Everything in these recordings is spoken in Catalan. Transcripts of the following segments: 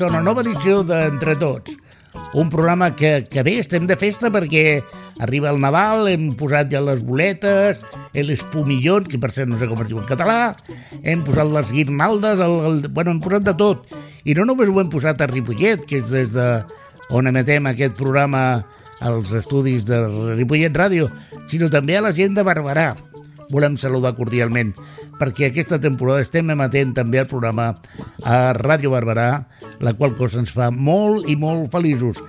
benvinguts a una nova edició d'Entre Tots. Un programa que, que bé, estem de festa perquè arriba el Nadal, hem posat ja les boletes, l'espumillón, que per cert no sé com es diu en català, hem posat les guirnaldes, el, el, bueno, hem posat de tot. I no només ho hem posat a Ripollet, que és des de on emetem aquest programa als estudis de Ripollet Ràdio, sinó també a la gent de Barberà. Volem saludar cordialment perquè aquesta temporada estem emetent també el programa a Ràdio Barberà, la qual cosa ens fa molt i molt feliços.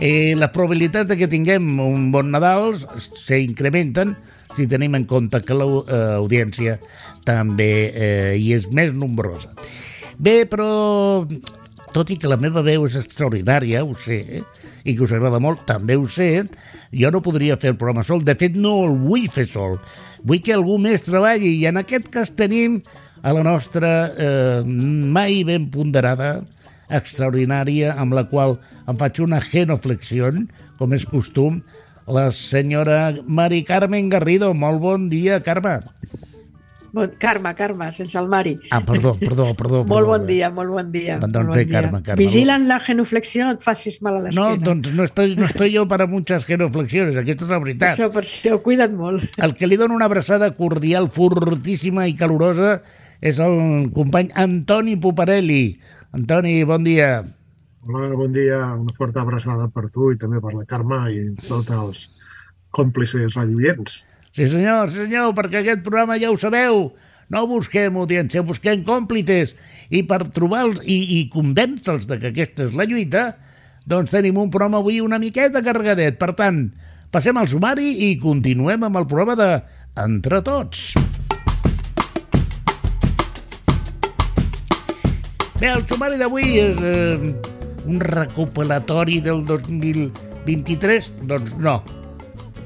Eh, les probabilitats de que tinguem un bon Nadal s'incrementen si tenim en compte que l'audiència també eh, hi és més nombrosa. Bé, però tot i que la meva veu és extraordinària, ho sé, eh? I que us agrada molt, també ho sé, jo no podria fer el programa sol. De fet, no el vull fer sol. Vull que algú més treballi i en aquest cas tenim a la nostra eh, mai ben ponderada, extraordinària, amb la qual em faig una genoflexió, com és costum, la senyora Mari Carmen Garrido. Molt bon dia, Carme. Bon, Carme, Carme, sense el Mari. Ah, perdó, perdó, perdó. molt bon dia, molt bon dia. Doncs molt bon Carme, Carme. Vigilen la genuflexió, no et facis mal a l'esquena. No, doncs no estoy, no estoy jo para muchas genuflexiones, aquesta és la veritat. Això, per això, cuida't molt. El que li dona una abraçada cordial, fortíssima i calorosa és el company Antoni Puparelli. Antoni, bon dia. Hola, bon dia. Una forta abraçada per tu i també per la Carme i tots els còmplices radioients. Sí senyor, sí senyor, perquè aquest programa ja ho sabeu, no busquem audiència, busquem còmplices i per trobar-los i, i convèncer-los que aquesta és la lluita, doncs tenim un programa avui una miqueta carregadet. Per tant, passem al sumari i continuem amb el programa de Entre Tots. Bé, el sumari d'avui és eh, un recopilatori del 2023? Doncs no,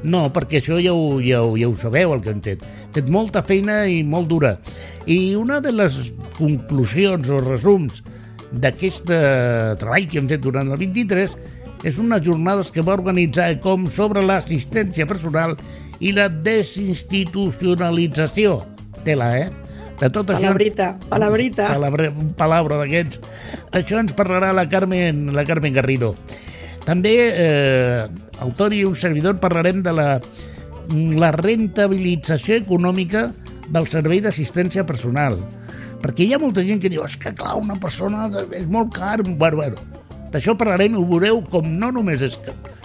no, perquè això ja ho, ja, ho, ja ho sabeu, el que hem fet. Hem fet molta feina i molt dura. I una de les conclusions o resums d'aquest treball que hem fet durant el 23 és unes jornades que va organitzar com sobre l'assistència personal i la desinstitucionalització. Tela, eh? De tot això... Palabrita, palabrita. Palabra, palabra d'aquests. D'això ens parlarà la Carmen, la Carmen Garrido. També, eh, autor i un servidor, parlarem de la, la rentabilització econòmica del servei d'assistència personal. Perquè hi ha molta gent que diu és que clar, una persona és molt car. Bueno, bueno, d'això parlarem i ho veureu com no només és,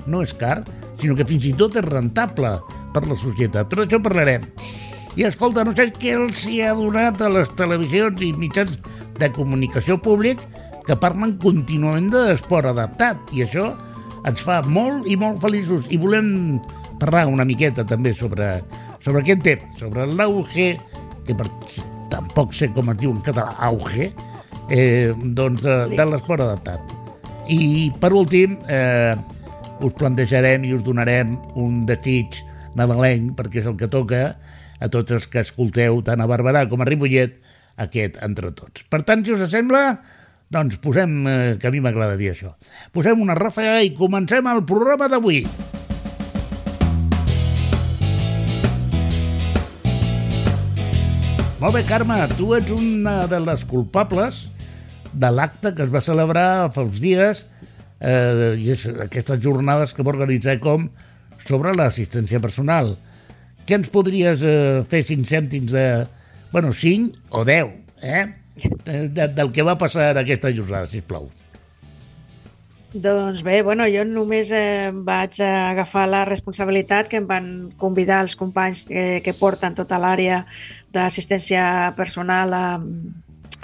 no és car, sinó que fins i tot és rentable per la societat. Però d'això parlarem. I escolta, no sé què els hi ha donat a les televisions i mitjans de comunicació públic que parlen contínuament d'esport adaptat. I això ens fa molt i molt feliços. I volem parlar una miqueta també sobre, sobre aquest tema, sobre l'auge, que per, tampoc sé com es diu en català, auge, eh, doncs de, de l'esport adaptat. I per últim, eh, us plantejarem i us donarem un desig nadalenc, perquè és el que toca a tots els que escolteu tant a Barberà com a Ripollet aquest entre tots. Per tant, si us sembla, doncs posem, eh, que a mi m'agrada dir això, posem una ràfaga i comencem el programa d'avui. Molt bé, Carme, tu ets una de les culpables de l'acte que es va celebrar fa uns dies eh, i és aquestes jornades que va organitzar com sobre l'assistència personal. Què ens podries eh, fer cinc cèntims de... Bueno, 5 o 10, eh? De, del que va passar en aquesta jornada, sisplau. Doncs bé, bueno, jo només eh, vaig agafar la responsabilitat que em van convidar els companys que, que porten tota l'àrea d'assistència personal a,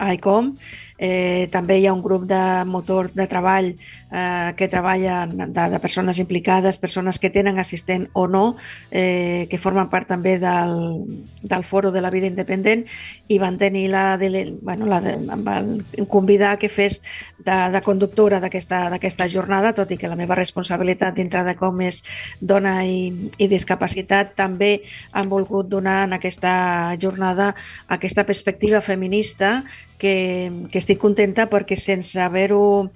a ICOM Eh, també hi ha un grup de motor de treball eh, que treballa de, de persones implicades, persones que tenen assistent o no, eh, que formen part també del, del foro de la vida independent i van tenir la, de, bueno, la de, em van convidar que fes de, de conductora d'aquesta jornada, tot i que la meva responsabilitat dintre de com és dona i, i discapacitat, també han volgut donar en aquesta jornada aquesta perspectiva feminista que, que estic contenta perquè sense haver-ho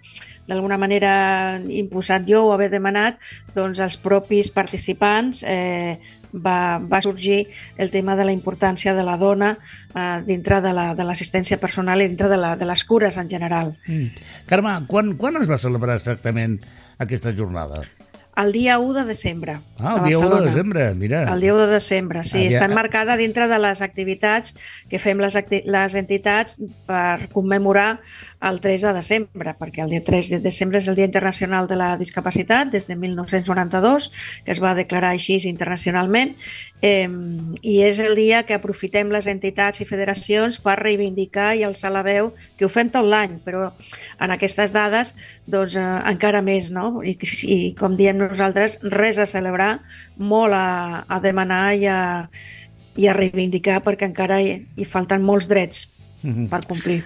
d'alguna manera imposat jo o haver demanat, doncs els propis participants eh, va, va sorgir el tema de la importància de la dona eh, dintre de l'assistència la, personal i dintre de, la, de les cures en general. Mm. Carme, quan, quan es va celebrar exactament aquesta jornada? El dia 1 de desembre. Ah, el dia 1 de desembre, mira. El dia 1 de desembre, sí. Havia... Està enmarcada dintre de les activitats que fem les, acti les entitats per commemorar el 3 de desembre, perquè el dia 3 de desembre és el Dia Internacional de la Discapacitat, des de 1992, que es va declarar així internacionalment, eh, i és el dia que aprofitem les entitats i federacions per reivindicar i alçar la veu, que ho fem tot l'any, però en aquestes dades doncs, eh, encara més, no? I, I com diem nosaltres, res a celebrar, molt a, a demanar i a, i a reivindicar perquè encara hi, hi falten molts drets mhm. per complir.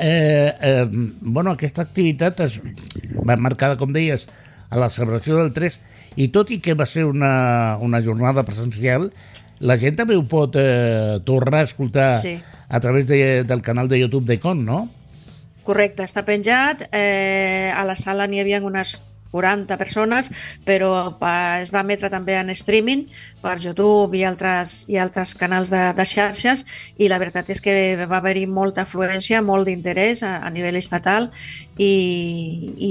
Eh, eh, bueno, aquesta activitat es va marcada, com deies, a la celebració del 3 i tot i que va ser una, una jornada presencial, la gent també ho pot eh, tornar a escoltar sí. a través de, del canal de YouTube d'Econ, no? Correcte, està penjat. Eh, a la sala n'hi havia unes 40 persones, però es va emetre també en streaming per YouTube i altres, i altres canals de, de xarxes i la veritat és que va haver-hi molta afluència, molt d'interès a, a nivell estatal i,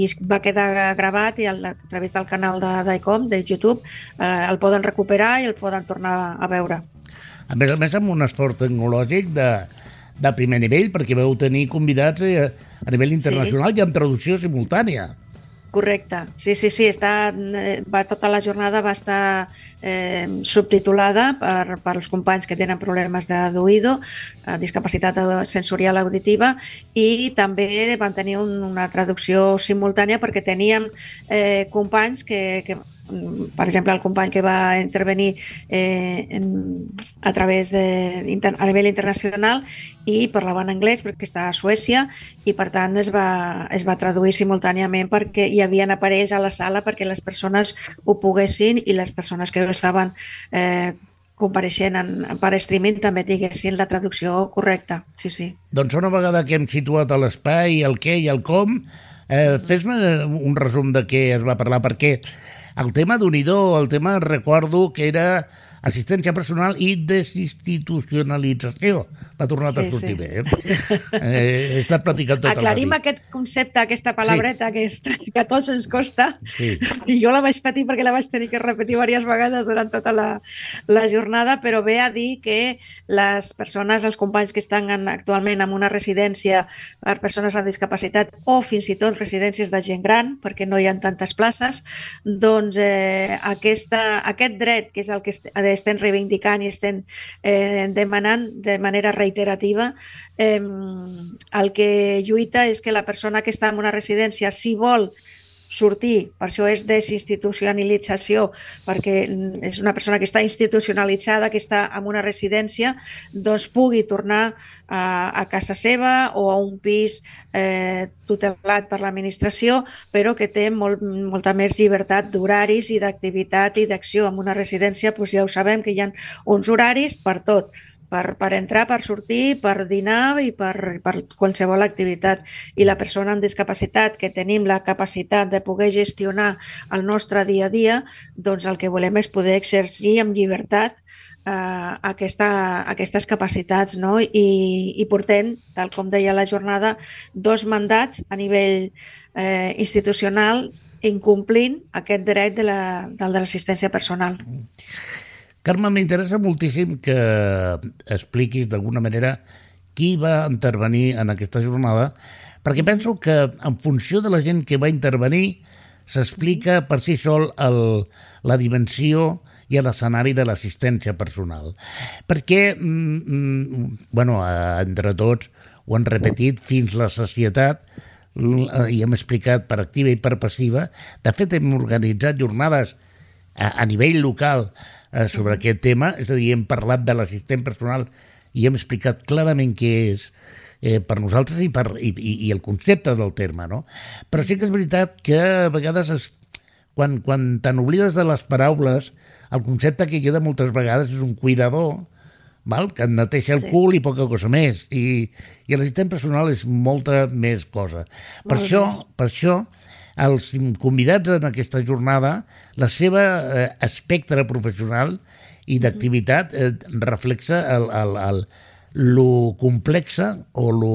i va quedar gravat i a, a través del canal d'ICOM, de, de YouTube, eh, el poden recuperar i el poden tornar a veure. A més a més, amb un esforç tecnològic de, de primer nivell, perquè veu tenir convidats a, eh, a nivell internacional sí. i amb traducció simultània. Correcte, sí, sí, sí, està, eh, va, tota la jornada va estar eh, subtitulada per, per als companys que tenen problemes d'oïdo, eh, discapacitat sensorial auditiva, i també van tenir un, una traducció simultània perquè teníem eh, companys que, que per exemple, el company que va intervenir eh, en, a través de, a nivell internacional i parlava en anglès perquè està a Suècia i per tant es va, es va traduir simultàniament perquè hi havia aparells a la sala perquè les persones ho poguessin i les persones que estaven eh, compareixent en, per streaming també diguessin la traducció correcta. Sí, sí. Doncs una vegada que hem situat l'espai, el què i el com, eh, fes-me un resum de què es va parlar, perquè el tema d'unidor, el tema, recordo que era assistència personal i desinstitucionalització. M'ha tornat sí, a sortir sí. bé. Eh? eh? he estat platicant tot Aclarim aquest concepte, aquesta palabreta sí. que, és, que a tots ens costa. Sí. I jo la vaig patir perquè la vaig tenir que repetir diverses vegades durant tota la, la jornada, però ve a dir que les persones, els companys que estan en, actualment en una residència per persones amb discapacitat o fins i tot residències de gent gran, perquè no hi ha tantes places, doncs eh, aquesta, aquest dret, que és el que estem reivindicant i estem eh, demanant de manera reiterativa, eh, el que lluita és que la persona que està en una residència, si vol sortir, per això és desinstitucionalització, perquè és una persona que està institucionalitzada, que està en una residència, doncs pugui tornar a, a casa seva o a un pis eh, tutelat per l'administració, però que té molt, molta més llibertat d'horaris i d'activitat i d'acció. En una residència doncs ja ho sabem que hi ha uns horaris per tot, per, per entrar, per sortir, per dinar i per, per qualsevol activitat. I la persona amb discapacitat que tenim la capacitat de poder gestionar el nostre dia a dia, doncs el que volem és poder exercir amb llibertat eh, aquesta, aquestes capacitats no? I, i portem, tal com deia la jornada, dos mandats a nivell eh, institucional incomplint aquest dret de l'assistència la, de personal. Carme, m'interessa moltíssim que expliquis d'alguna manera qui va intervenir en aquesta jornada, perquè penso que en funció de la gent que va intervenir s'explica per si sol el, la dimensió i l'escenari de l'assistència personal. Perquè, mm, mm, bueno, entre tots ho han repetit fins la societat i hem explicat per activa i per passiva. De fet, hem organitzat jornades a, a nivell local eh, sobre aquest tema, és a dir, hem parlat de l'assistent personal i hem explicat clarament què és eh, per nosaltres i, per, i, i, i el concepte del terme, no? Però sí que és veritat que a vegades es, quan, quan te n'oblides de les paraules, el concepte que queda moltes vegades és un cuidador, val? que et neteja el Sí. cul i poca cosa més. I, i l'assistent personal és molta més cosa. Per Molt això, més. per això, els convidats en aquesta jornada, la seva eh, espectre professional i d'activitat eh, reflexa el, el, el, lo complexa o lo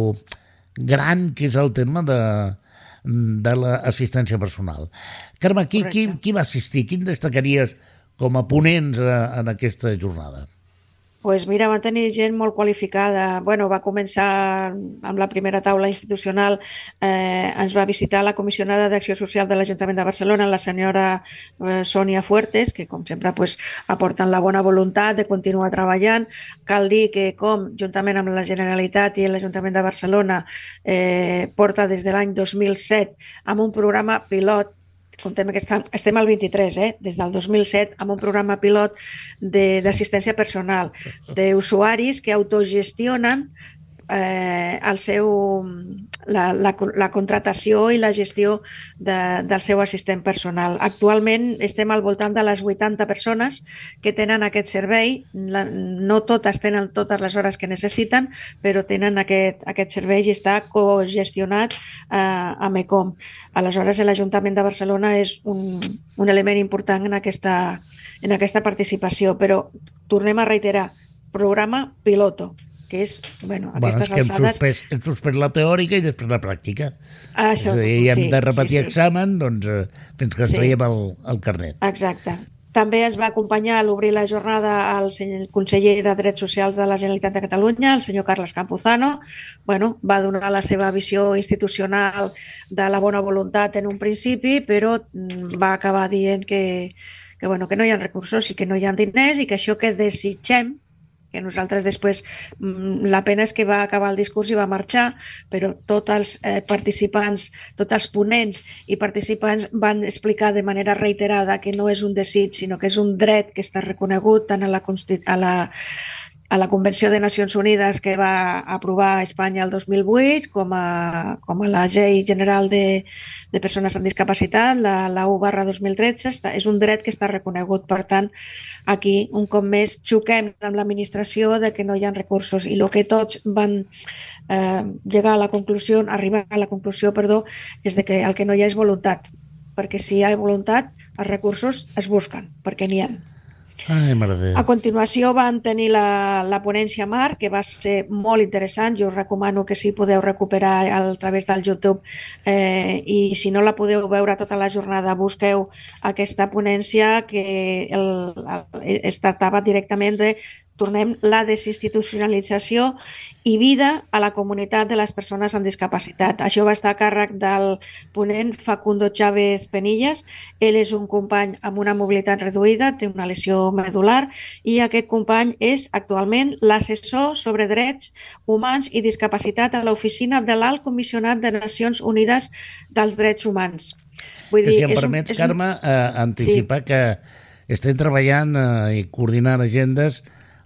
gran que és el tema de, de l'assistència personal. Carme, qui, qui, Correcte. qui va assistir? Quin destacaries com a ponents eh, en aquesta jornada? Pues mira, van tenir gent molt qualificada. Bueno, va començar amb la primera taula institucional. Eh, ens va visitar la comissionada d'Acció Social de l'Ajuntament de Barcelona, la senyora eh, Sònia Fuertes, que com sempre pues, aporten la bona voluntat de continuar treballant. Cal dir que com, juntament amb la Generalitat i l'Ajuntament de Barcelona, eh, porta des de l'any 2007 amb un programa pilot comptem que estem, estem al 23, eh? des del 2007, amb un programa pilot de- d'assistència personal d'usuaris que autogestionen eh, el seu, la, la, la contratació i la gestió de, del seu assistent personal. Actualment estem al voltant de les 80 persones que tenen aquest servei. La, no totes tenen totes les hores que necessiten, però tenen aquest, aquest servei i està cogestionat eh, amb ECOM. Aleshores, l'Ajuntament de Barcelona és un, un element important en aquesta, en aquesta participació, però tornem a reiterar, programa piloto, que és, bueno, Bueno, és aquestes que hem alçades... suspès, hem suspès la teòrica i després la pràctica. Ah, això, és a dir, hem sí, de repetir sí, sí. examen doncs, eh, fins que ens Sí. traiem el, el carnet. Exacte. També ens va acompanyar a l'obrir la jornada el senyor- conseller de Drets Socials de la Generalitat de Catalunya, el senyor Carles Campuzano. Bueno, va donar la seva visió institucional de la bona voluntat en un principi, però mm, va acabar dient que, que, bueno, que no hi ha recursos i que no hi ha diners i que això que desitgem que nosaltres després, mm, la pena és que va acabar el discurs i va marxar, però tots els eh, participants, tots els ponents i participants van explicar de manera reiterada que no és un desig, sinó que és un dret que està reconegut tant a la, a la, a la Convenció de Nacions Unides que va aprovar Espanya el 2008 com a, com a la Llei General de, de Persones amb Discapacitat, la, la 1 barra 2013, està, és un dret que està reconegut. Per tant, aquí, un cop més, xoquem amb l'administració de que no hi ha recursos i el que tots van eh, llegar a la conclusió, arribar a la conclusió, perdó, és de que el que no hi ha és voluntat, perquè si hi ha voluntat, els recursos es busquen, perquè n'hi ha. Ai, A continuació van tenir la, la ponència Mar, que va ser molt interessant. Jo us recomano que si podeu recuperar a través del YouTube eh, i si no la podeu veure tota la jornada, busqueu aquesta ponència que el, el, es tractava directament de tornem la desinstitucionalització i vida a la comunitat de les persones amb discapacitat. Això va estar a càrrec del ponent Facundo Chávez Penillas. Ell és un company amb una mobilitat reduïda, té una lesió medular i aquest company és actualment l'assessor sobre drets humans i discapacitat a l'oficina de l'Alt Comissionat de Nacions Unides dels Drets Humans. Vull Que si em és un- permets, un- Carme, eh, anticipar que estem treballant eh, i coordinant agendes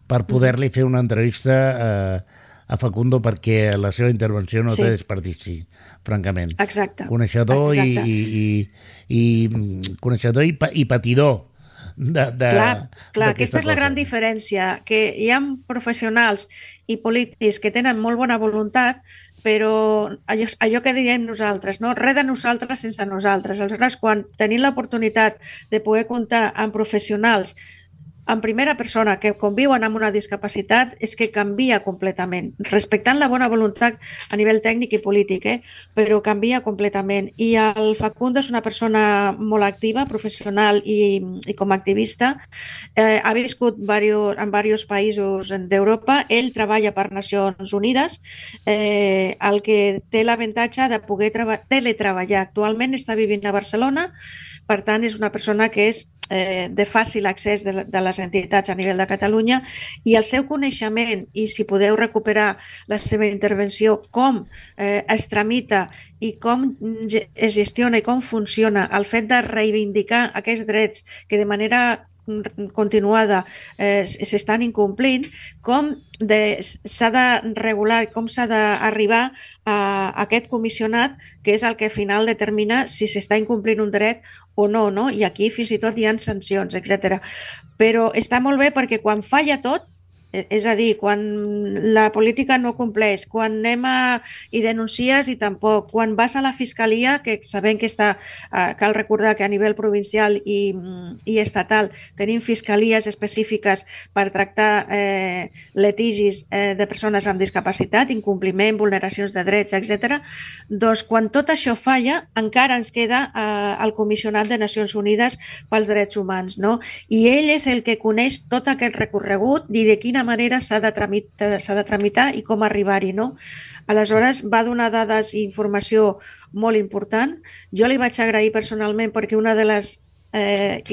per poder-li fer una entrevista eh, a Facundo perquè la seva intervenció no Sí. té desperdici, francament. Exacte. Coneixedor i, Exacte. i, i, i mm, coneixedor i, pa, i patidor de, de, Clar, clar aquesta és la cosa. gran diferència, que hi ha professionals i polítics que tenen molt bona voluntat, però allò, allò que diem nosaltres, no? res de nosaltres sense nosaltres. Aleshores, quan tenim l'oportunitat de poder comptar amb professionals en primera persona que conviuen amb una discapacitat és que canvia completament, respectant la bona voluntat a nivell tècnic i polític, eh? però canvia completament. I el Facundo és una persona molt activa, professional i, i com a activista. Eh, ha viscut varios, en diversos països d'Europa. Ell treballa per Nacions Unides, eh, el que té l'avantatge de poder treba- teletreballar. Actualment està vivint a Barcelona, per tant, és una persona que és eh, de fàcil accés de, de les entitats a nivell de Catalunya i el seu coneixement, i si podeu recuperar la seva intervenció, com eh, es tramita i com es gestiona i com funciona el fet de reivindicar aquests drets que de manera continuada eh, s'estan incomplint, com s'ha de regular, com s'ha d'arribar a aquest comissionat, que és el que al final determina si s'està incomplint un dret o no, no? I aquí fins i tot hi ha sancions, etc. Però està molt bé perquè quan falla tot, és a dir, quan la política no compleix, quan anem a, i denuncies i tampoc, quan vas a la fiscalia, que sabem que està, eh, cal recordar que a nivell provincial i, i estatal tenim fiscalies específiques per tractar eh, litigis eh, de persones amb discapacitat, incompliment, vulneracions de drets, etc. Doncs quan tot això falla, encara ens queda eh, el comissionat de Nacions Unides pels Drets Humans, no? I ell és el que coneix tot aquest recorregut i de quina quina manera s'ha de, tramitar, de tramitar i com arribar-hi, no? Aleshores, va donar dades i informació molt important. Jo li vaig agrair personalment perquè una de les eh,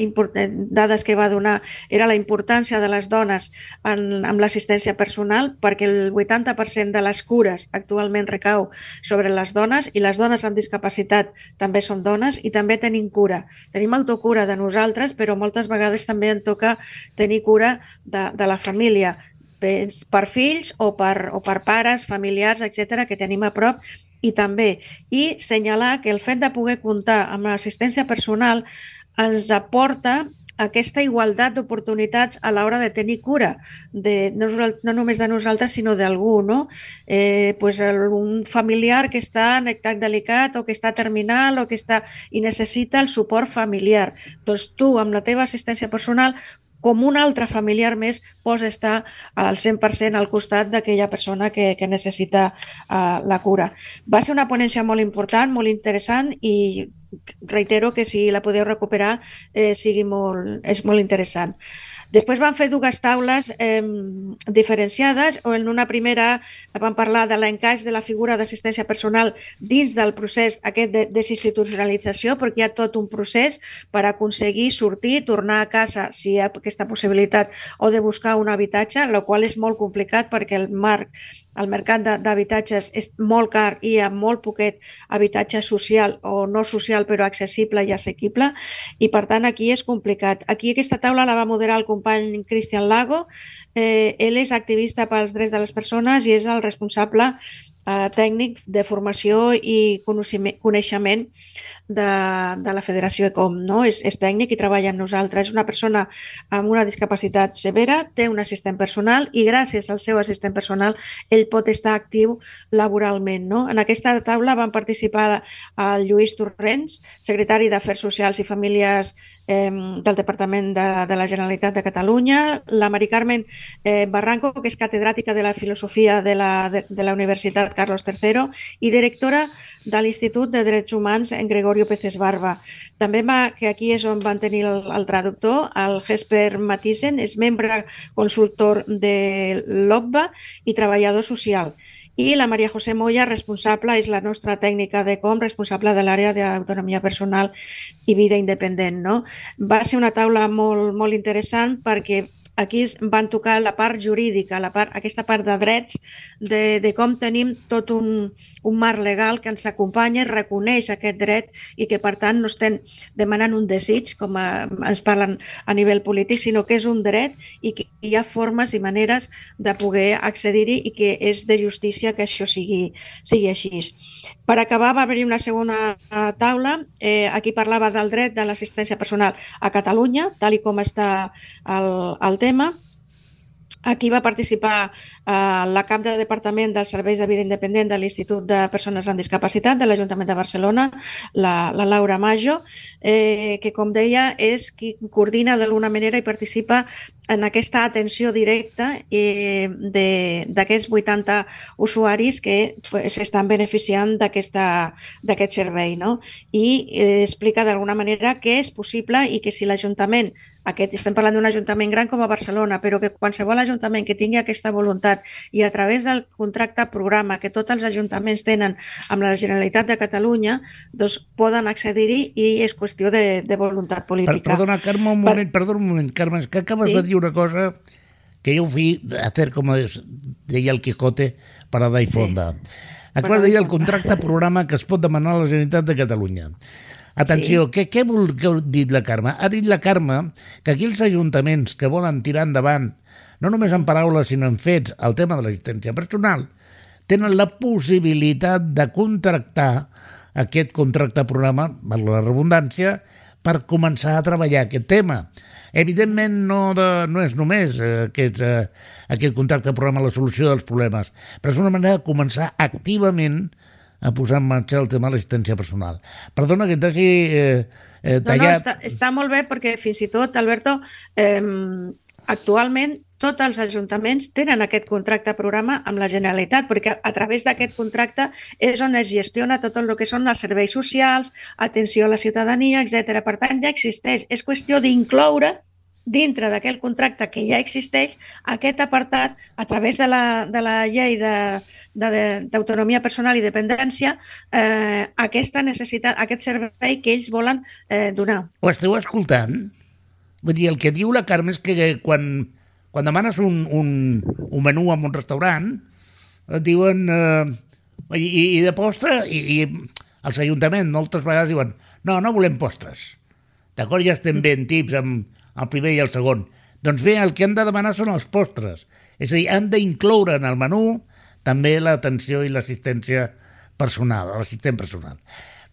dades que va donar era la importància de les dones en, en l'assistència personal perquè el 80% de les cures actualment recau sobre les dones i les dones amb discapacitat també són dones i també tenim cura. Tenim autocura de nosaltres, però moltes vegades també en toca tenir cura de, de la família per fills o per, o per pares, familiars, etc que tenim a prop i també i senyalar que el fet de poder comptar amb l'assistència personal ens aporta aquesta igualtat d'oportunitats a l'hora de tenir cura, de, no, no només de nosaltres, sinó d'algú, no? Eh, pues un familiar que està en estat delicat o que està terminal o que està i necessita el suport familiar. Doncs tu, amb la teva assistència personal, com un altre familiar més pots estar al 100% al costat d'aquella persona que, que necessita uh, la cura. Va ser una ponència molt important, molt interessant i reitero que si la podeu recuperar eh, sigui molt, és molt interessant. Després van fer dues taules eh, diferenciades, o en una primera van parlar de l'encaix de la figura d'assistència personal dins del procés aquest de desinstitucionalització, perquè hi ha tot un procés per aconseguir sortir, tornar a casa si hi ha aquesta possibilitat, o de buscar un habitatge, el qual és molt complicat perquè el marc el mercat d'habitatges és molt car i hi ha molt poquet habitatge social o no social però accessible i assequible i per tant aquí és complicat. Aquí aquesta taula la va moderar el company Cristian Lago, eh, ell és activista pels drets de les persones i és el responsable eh, tècnic de formació i coneixement de, de la Federació ECOM. No? És, és tècnic i treballa amb nosaltres. És una persona amb una discapacitat severa, té un assistent personal i gràcies al seu assistent personal ell pot estar actiu laboralment. No? En aquesta taula van participar el Lluís Torrents, secretari d'Afers Socials i Famílies eh, del Departament de, de la Generalitat de Catalunya, la Mari Carmen eh, Barranco, que és catedràtica de la Filosofia de la, de, de la Universitat Carlos III i directora de l'Institut de Drets Humans en Gregorio Peces Barba. També va, que aquí és on van tenir el, el traductor, el Jesper Matisen, és membre consultor de l'OBBA i treballador social i la Maria José Moya, responsable, és la nostra tècnica de com, responsable de l'àrea d'autonomia personal i vida independent. No? Va ser una taula molt, molt interessant perquè aquí van tocar la part jurídica, la part, aquesta part de drets, de, de com tenim tot un, un marc legal que ens acompanya, reconeix aquest dret i que, per tant, no estem demanant un desig, com a, ens parlen a nivell polític, sinó que és un dret i que hi ha formes i maneres de poder accedir-hi i que és de justícia que això sigui, sigui així. Per acabar, va haver-hi una segona taula. Eh, aquí parlava del dret de l'assistència personal a Catalunya, tal i com està el, el tema. Aquí va participar eh, la cap de departament dels serveis de vida independent de l'Institut de Persones amb Discapacitat de l'Ajuntament de Barcelona, la, la Laura Majo, eh, que, com deia, és qui coordina d'alguna manera i participa en aquesta atenció directa eh, d'aquests 80 usuaris que s'estan beneficiant d'aquest servei. No? I eh, explica d'alguna manera que és possible i que si l'Ajuntament, aquest, estem parlant d'un ajuntament gran com a Barcelona, però que qualsevol ajuntament que tingui aquesta voluntat i a través del contracte programa que tots els ajuntaments tenen amb la Generalitat de Catalunya, doncs poden accedir-hi i és qüestió de, de voluntat política. Per, perdona, Carme, un moment, per... perdona un moment, Carme, és que acabes sí? de dir una cosa que yo fui a hacer, como deia el Quijote, para dar i fonda. Sí. Acabes de dir el contracte programa que es pot demanar a la Generalitat de Catalunya. Atenció, sí. què, què vol que ha dit la Carme? Ha dit la Carme que aquí els ajuntaments que volen tirar endavant, no només en paraules sinó en fets, el tema de l'assistència personal, tenen la possibilitat de contractar aquest contracte programa, per la redundància, per començar a treballar aquest tema. Evidentment no, de, no és només eh, aquest, eh, aquest contracte programa la solució dels problemes, però és una manera de començar activament a posar en marxa el tema de l'assistència personal. Perdona que t'hagi eh, eh, tallat... No, no, està, està molt bé perquè fins i tot, Alberto, eh, actualment tots els ajuntaments tenen aquest contracte programa amb la Generalitat, perquè a través d'aquest contracte és on es gestiona tot el que són els serveis socials, atenció a la ciutadania, etc. Per tant, ja existeix. És qüestió d'incloure dintre d'aquell contracte que ja existeix aquest apartat a través de la, de la llei d'autonomia personal i dependència eh, aquesta necessitat, aquest servei que ells volen eh, donar. Ho esteu escoltant? Vull dir, el que diu la Carme és que quan quan demanes un, un, un menú en un restaurant, et diuen... Eh, i, I de postre, i, i els ajuntaments moltes vegades diuen no, no volem postres. D'acord? Ja estem ben tips amb el primer i el segon. Doncs bé, el que han de demanar són els postres. És a dir, han d'incloure en el menú també l'atenció i l'assistència personal, l'assistent personal.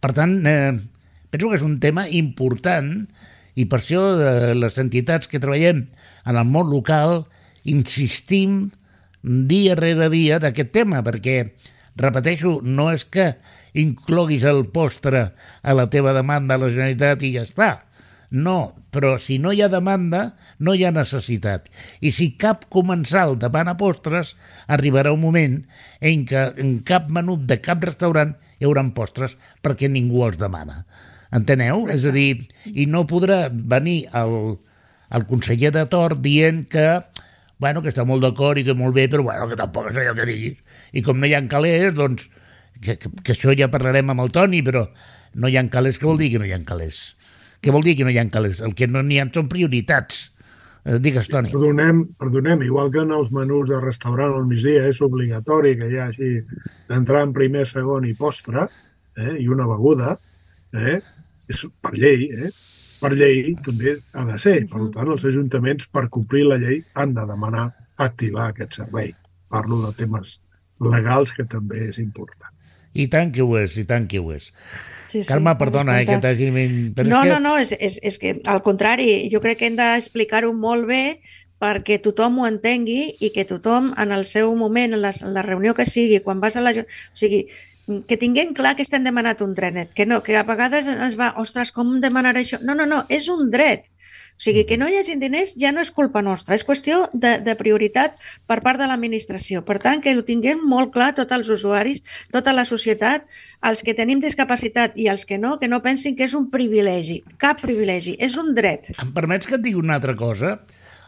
Per tant, eh, penso que és un tema important i per això eh, les entitats que treballem en el món local insistim dia rere dia d'aquest tema, perquè, repeteixo, no és que incloguis el postre a la teva demanda a la Generalitat i ja està. No, però si no hi ha demanda, no hi ha necessitat. I si cap comensal demana postres, arribarà un moment en què en cap menut de cap restaurant hi haurà postres perquè ningú els demana. Enteneu? És a dir, i no podrà venir el, el conseller de Tor dient que, bueno, que està molt d'acord i que molt bé, però bueno, que tampoc és allò que diguis. I com no hi ha calés, doncs, que, que, que això ja parlarem amb el Toni, però no hi ha calés, què vol dir que no hi ha calés? Què vol dir que no hi ha calés? El que no n'hi ha són prioritats. Eh, digues, Toni. Perdonem, perdonem, igual que en els menús de restaurant al migdia és obligatori que hi hagi d'entrar en primer, segon i postre, eh, i una beguda, eh, és per llei, eh? per llei també ha de ser. Per tant, els ajuntaments, per complir la llei, han de demanar activar aquest servei. Parlo de temes legals, que també és important. I tant que ho és, i tant que ho és. Sí, sí, Carme, perdona, eh, que t'hagi... No, és que... no, no, és, és, és que al contrari, jo crec que hem d'explicar-ho molt bé perquè tothom ho entengui i que tothom en el seu moment, en la, en la reunió que sigui, quan vas a la... O sigui, que tinguem clar que estem demanat un dret, que no, que a vegades ens va, ostres, com demanar això? No, no, no, és un dret. O sigui, que no hi hagi diners ja no és culpa nostra, és qüestió de, de prioritat per part de l'administració. Per tant, que ho tinguem molt clar tots els usuaris, tota la societat, els que tenim discapacitat i els que no, que no pensin que és un privilegi. Cap privilegi, és un dret. Em permets que et digui una altra cosa?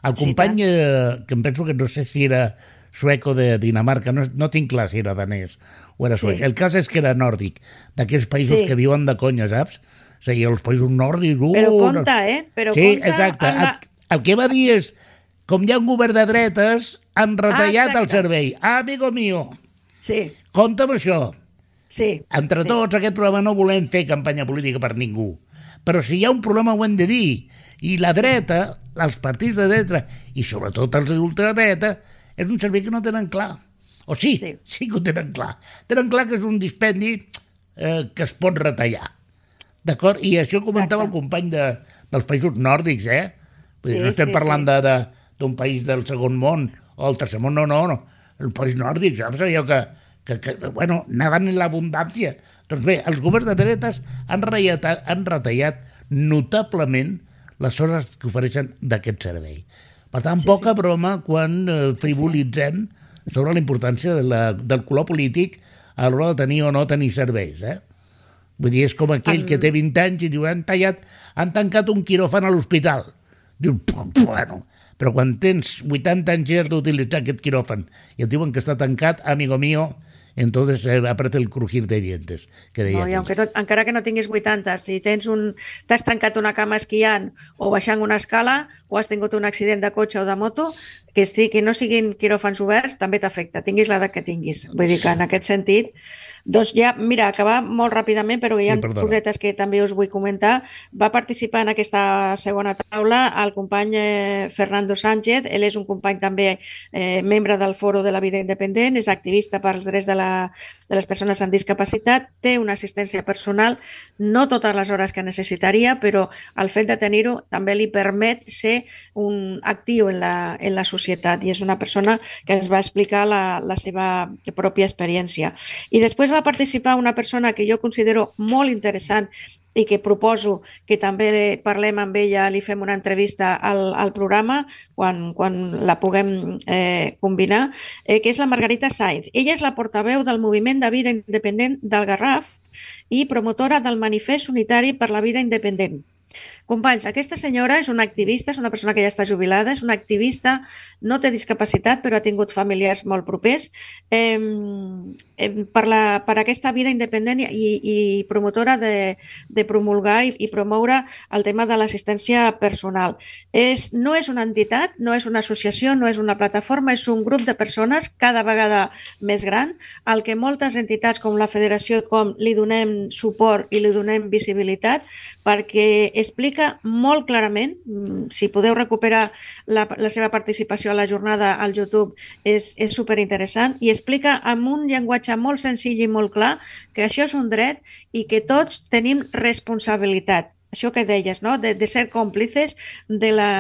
El company, sí, eh, que em penso que no sé si era sueco de Dinamarca, no, no tinc clar si era danès, o era suec. Sí. El cas és que era nòrdic, d'aquells països sí. que viuen de conya, saps? O sigui, els països nòrdics... Uh, Però compta, eh? Però sí, compta exacte. La... El, el que va dir és, com hi ha un govern de dretes, han retallat ah, el servei. Ah, amigo mío. Sí. Compte amb això. Sí. Entre sí. tots, aquest programa no volem fer campanya política per ningú. Però si hi ha un problema ho hem de dir. I la dreta, els partits de dreta, i sobretot els ultradreta, és un servei que no tenen clar. O sí, sí, sí que ho tenen clar. Tenen clar que és un dispendi eh, que es pot retallar. D'acord? I això comentava Exacte. el company de, dels països nòrdics, eh? Vull dir, sí, no estem sí, parlant sí. d'un país del segon món o el tercer món, no, no, no. El país nòrdic, saps? Allò que, que, que bueno, anaven en l'abundància. Doncs bé, els governs de dretes han, retallat, han retallat notablement les hores que ofereixen d'aquest servei. Per tant, sí, poca sí. broma quan eh, frivolitzem sobre la importància de la, del color polític a l'hora de tenir o no tenir serveis, eh? Vull dir, és com aquell que té 20 anys i diu, han, tallat, han tancat un quiròfan a l'hospital. Diu, bueno, però quan tens 80 anys i has d'utilitzar aquest quiròfan i et diuen que està tancat, amigo mío, entonces eh, apreta el crujir de dientes. Que deia no, i aunque no, encara que no tinguis 80, si tens un, t'has trencat una cama esquiant o baixant una escala o has tingut un accident de cotxe o de moto, que, estigui, que no siguin quiròfans oberts també t'afecta, tinguis l'edat que tinguis. Vull dir que en aquest sentit Doncs ja, mira, acabar molt ràpidament, però hi ha Sí, cosetes que també us vull comentar. Va participar en aquesta segona taula el company eh, Fernando Sánchez. Ell és un company també eh, membre del Foro de la Vida Independent, és activista pels drets de, la, de les persones amb discapacitat, té una assistència personal, no totes les hores que necessitaria, però el fet de tenir-ho també li permet ser un actiu en la, en la societat i és una persona que ens va explicar la, la seva pròpia experiència. I després va participar una persona que jo considero molt interessant i que proposo que també parlem amb ella, li fem una entrevista al, al programa quan, quan la puguem eh, combinar, eh, que és la Margarita Sainz. Ella és la portaveu del moviment de vida independent del Garraf i promotora del manifest unitari per la vida independent. Companys, aquesta senyora és una activista, és una persona que ja està jubilada, és una activista, no té discapacitat, però ha tingut familiars molt propers, eh, per, la, per aquesta vida independent i, i promotora de, de promulgar i, i promoure el tema de l'assistència personal. És, no és una entitat, no és una associació, no és una plataforma, és un grup de persones cada vegada més gran, al que moltes entitats com la Federació com li donem suport i li donem visibilitat perquè explica molt clarament, mm, si podeu recuperar la, la seva participació a la jornada al YouTube, és, és superinteressant, i explica amb un llenguatge molt senzill i molt clar que això és un dret i que tots tenim responsabilitat. Això que deies, no? de, de ser còmplices de la,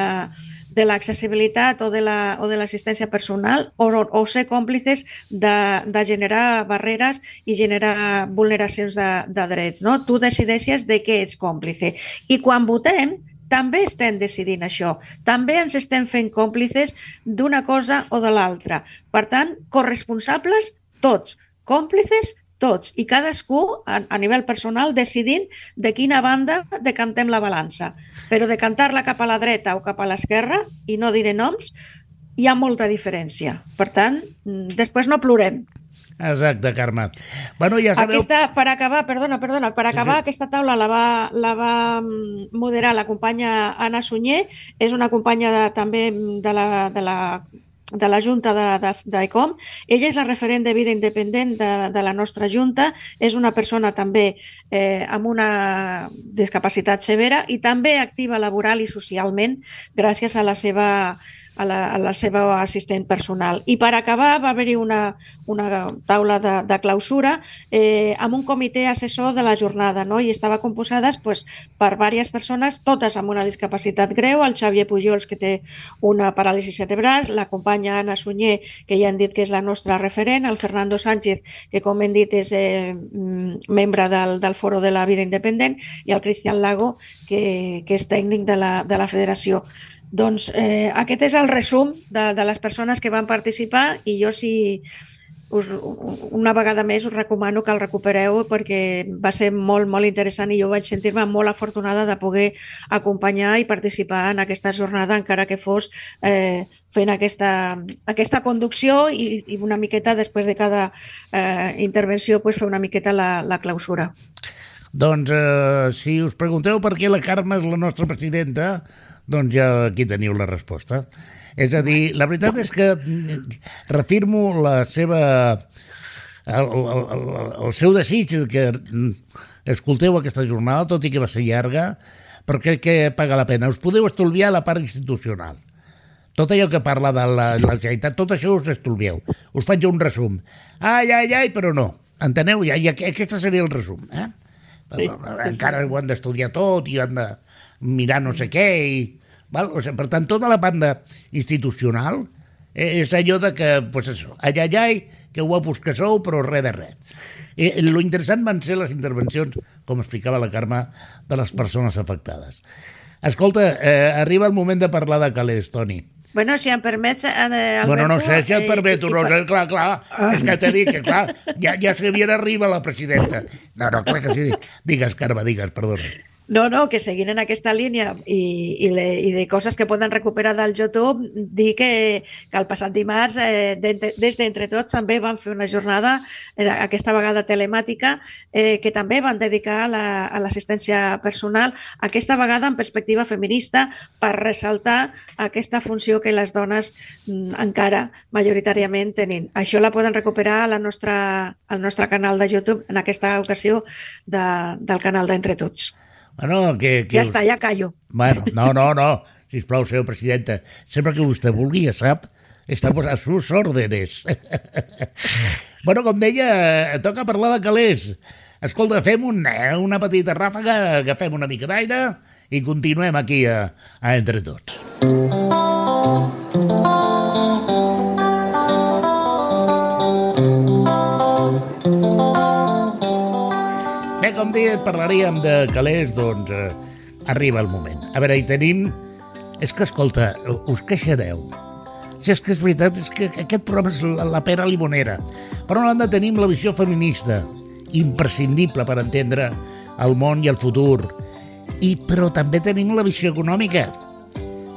de l'accessibilitat o de la- o de l'assistència personal o, o ser còmplices de, de generar barreres i generar vulneracions de, de drets. No? Tu decideixes de què ets còmplice. I quan votem, també estem decidint això. També ens estem fent còmplices d'una cosa o de l'altra. Per tant, corresponsables tots, còmplices tots i cadascú a, a nivell personal decidint de quina banda decantem la balança. Però decantar-la cap a la dreta o cap a l'esquerra, i no diré noms, hi ha molta diferència. Per tant, mm, després no plorem. Exacte, Carme. Bueno, ja sabeu... Aquesta, per acabar, perdona, perdona, per Sí, acabar, sí. aquesta taula la va, la va mm, moderar la companya Anna Sunyer, és una companya de, també de la, de la de la Junta de- de- d'ICOM. Ella és la referent de vida independent de, de la nostra Junta, és una persona també eh, amb una discapacitat severa i també activa laboral i socialment gràcies a la seva a la, a la seva assistent personal. I per acabar va haver-hi una, una taula de, de clausura eh, amb un comitè assessor de la jornada no? i estava composades pues, per diverses persones, totes amb una discapacitat greu, el Xavier Pujols, que té una paràlisi cerebral, la companya Anna Sunyer, que ja han dit que és la nostra referent, el Fernando Sánchez, que com hem dit és eh, mm, membre del, del Foro de la Vida Independent, i el Cristian Lago, que, que és tècnic de la, de la federació. Doncs eh, aquest és el resum de, de les persones que van participar i jo si us, una vegada més us recomano que el recupereu perquè va ser molt, molt interessant i jo vaig sentir-me molt afortunada de poder acompanyar i participar en aquesta jornada encara que fos eh, fent aquesta, aquesta conducció i, i una miqueta després de cada eh, intervenció pues, fer una miqueta la, la clausura. Doncs eh, si us pregunteu per què la Carme és la nostra presidenta, doncs ja aquí teniu la resposta. És a dir, la veritat és que mm, refirmo la seva... El, el, el, el seu desig de que mm, escolteu aquesta jornada, tot i que va ser llarga, però crec que paga la pena. Us podeu estolviar la part institucional. Tot allò que parla de la, la Generalitat, tot això us estolvieu. Us faig un resum. Ai, ai, ai, però no. Enteneu? Ja, ja, aquest seria el resum. Eh? Sí, sí, Encara ho han d'estudiar tot i han de mirar no sé què. I, val? O sigui, per tant, tota la banda institucional eh, és allò de que, pues això, ai, ai, ai, que guapos que sou, però res de res. Eh, lo interessant van ser les intervencions, com explicava la Carme, de les persones afectades. Escolta, eh, arriba el moment de parlar de calés, Toni. Bueno, si em permets, eh, Alberto... Bueno, no sé si et eh, permeto, i- i no per- sé, clar, clar, és que t'he dit que, clar, ja, ja se havia d'arribar la presidenta. No, no, clar que sí. Digues, Carme, digues, perdona. No, no, que seguint en aquesta línia i, i, le, i de coses que poden recuperar del YouTube, dir que, que el passat dimarts, eh, de, des d'Entre Tots, també van fer una jornada, eh, aquesta vegada telemàtica, eh, que també van dedicar a l'assistència la, personal, aquesta vegada en perspectiva feminista, per ressaltar aquesta funció que les dones mm, encara majoritàriament tenim. Això la poden recuperar a la nostra, al nostre canal de YouTube, en aquesta ocasió de, del canal d'Entre Tots. Bueno, que, que ja us... està, ja callo. Bueno, no, no, no. Sisplau, senyor presidenta. Sempre que vostè vulgui, ja sap, estamos a sus órdenes. bueno, com deia, toca parlar de calés. Escolta, fem un, eh, una petita ràfaga, agafem una mica d'aire i continuem aquí a, a Entre Tots. Bé, com dit, parlaríem de calés, doncs eh, arriba el moment. A veure, hi tenim... És que, escolta, us queixareu. Si és que és veritat, és que aquest programa és la, la pera limonera. Per una banda tenim la visió feminista, imprescindible per entendre el món i el futur. I, però també tenim la visió econòmica.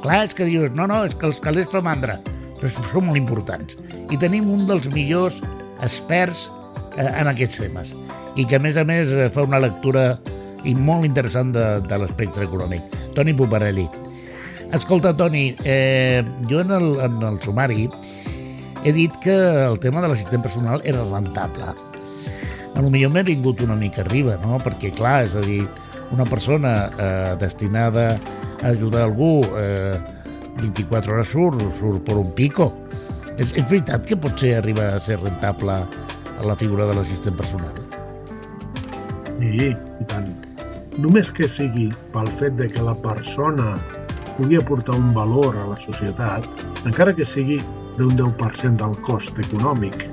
Clar, és que dius, no, no, és que els calés fa mandra, però són molt importants. I tenim un dels millors experts eh, en aquests temes i que a més a més eh, fa una lectura i molt interessant de, de l'espectre econòmic. Toni Puparelli. Escolta, Toni, eh, jo en el, en el sumari he dit que el tema de l'assistent personal era rentable. A lo millor m'he vingut una mica arriba, no? Perquè, clar, és a dir, una persona eh, destinada a ajudar algú eh, 24 hores surt, surt per un pico. És, és veritat que potser arriba a ser rentable la figura de l'assistent personal? Sí, i tant. Només que sigui pel fet de que la persona pugui aportar un valor a la societat, encara que sigui d'un 10% del cost econòmic,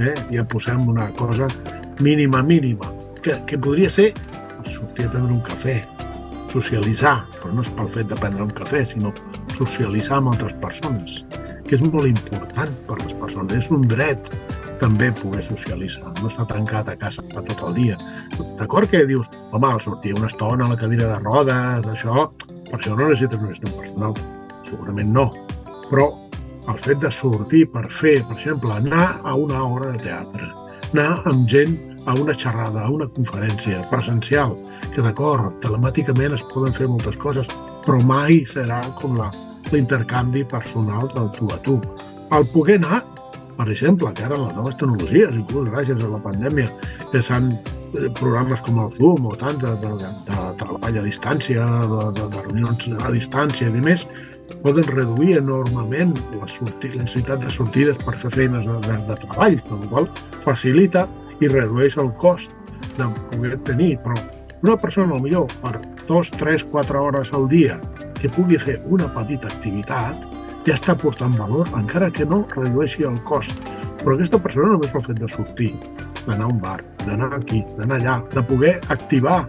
eh? ja posem una cosa mínima, mínima, que, que podria ser sortir a prendre un cafè, socialitzar, però no és pel fet de prendre un cafè, sinó socialitzar amb altres persones, que és molt important per les persones, és un dret també poder socialitzar, no estar tancat a casa tot el dia. D'acord que dius, home, al sortir una estona a la cadira de rodes, això, per això no necessites un estat personal. Segurament no. Però el fet de sortir per fer, per exemple, anar a una hora de teatre, anar amb gent a una xerrada, a una conferència presencial, que d'acord, telemàticament es poden fer moltes coses, però mai serà com l'intercanvi personal del tu a tu. El poder anar per exemple, que ara les noves tecnologies, inclús gràcies a la pandèmia, que s'han eh, programes com el Zoom o tant de, de, de treball a distància, de, de, de reunions a distància i més, poden reduir enormement la, sortir, la necessitat de sortides per fer feines de, de, de treball, per la qual facilita i redueix el cost de poder tenir. Però una persona, millor per dos, tres, quatre hores al dia, que pugui fer una petita activitat, ja està portant valor, encara que no redueixi el cost. Però aquesta persona només pel fet de sortir, d'anar a un bar, d'anar aquí, d'anar allà, de poder activar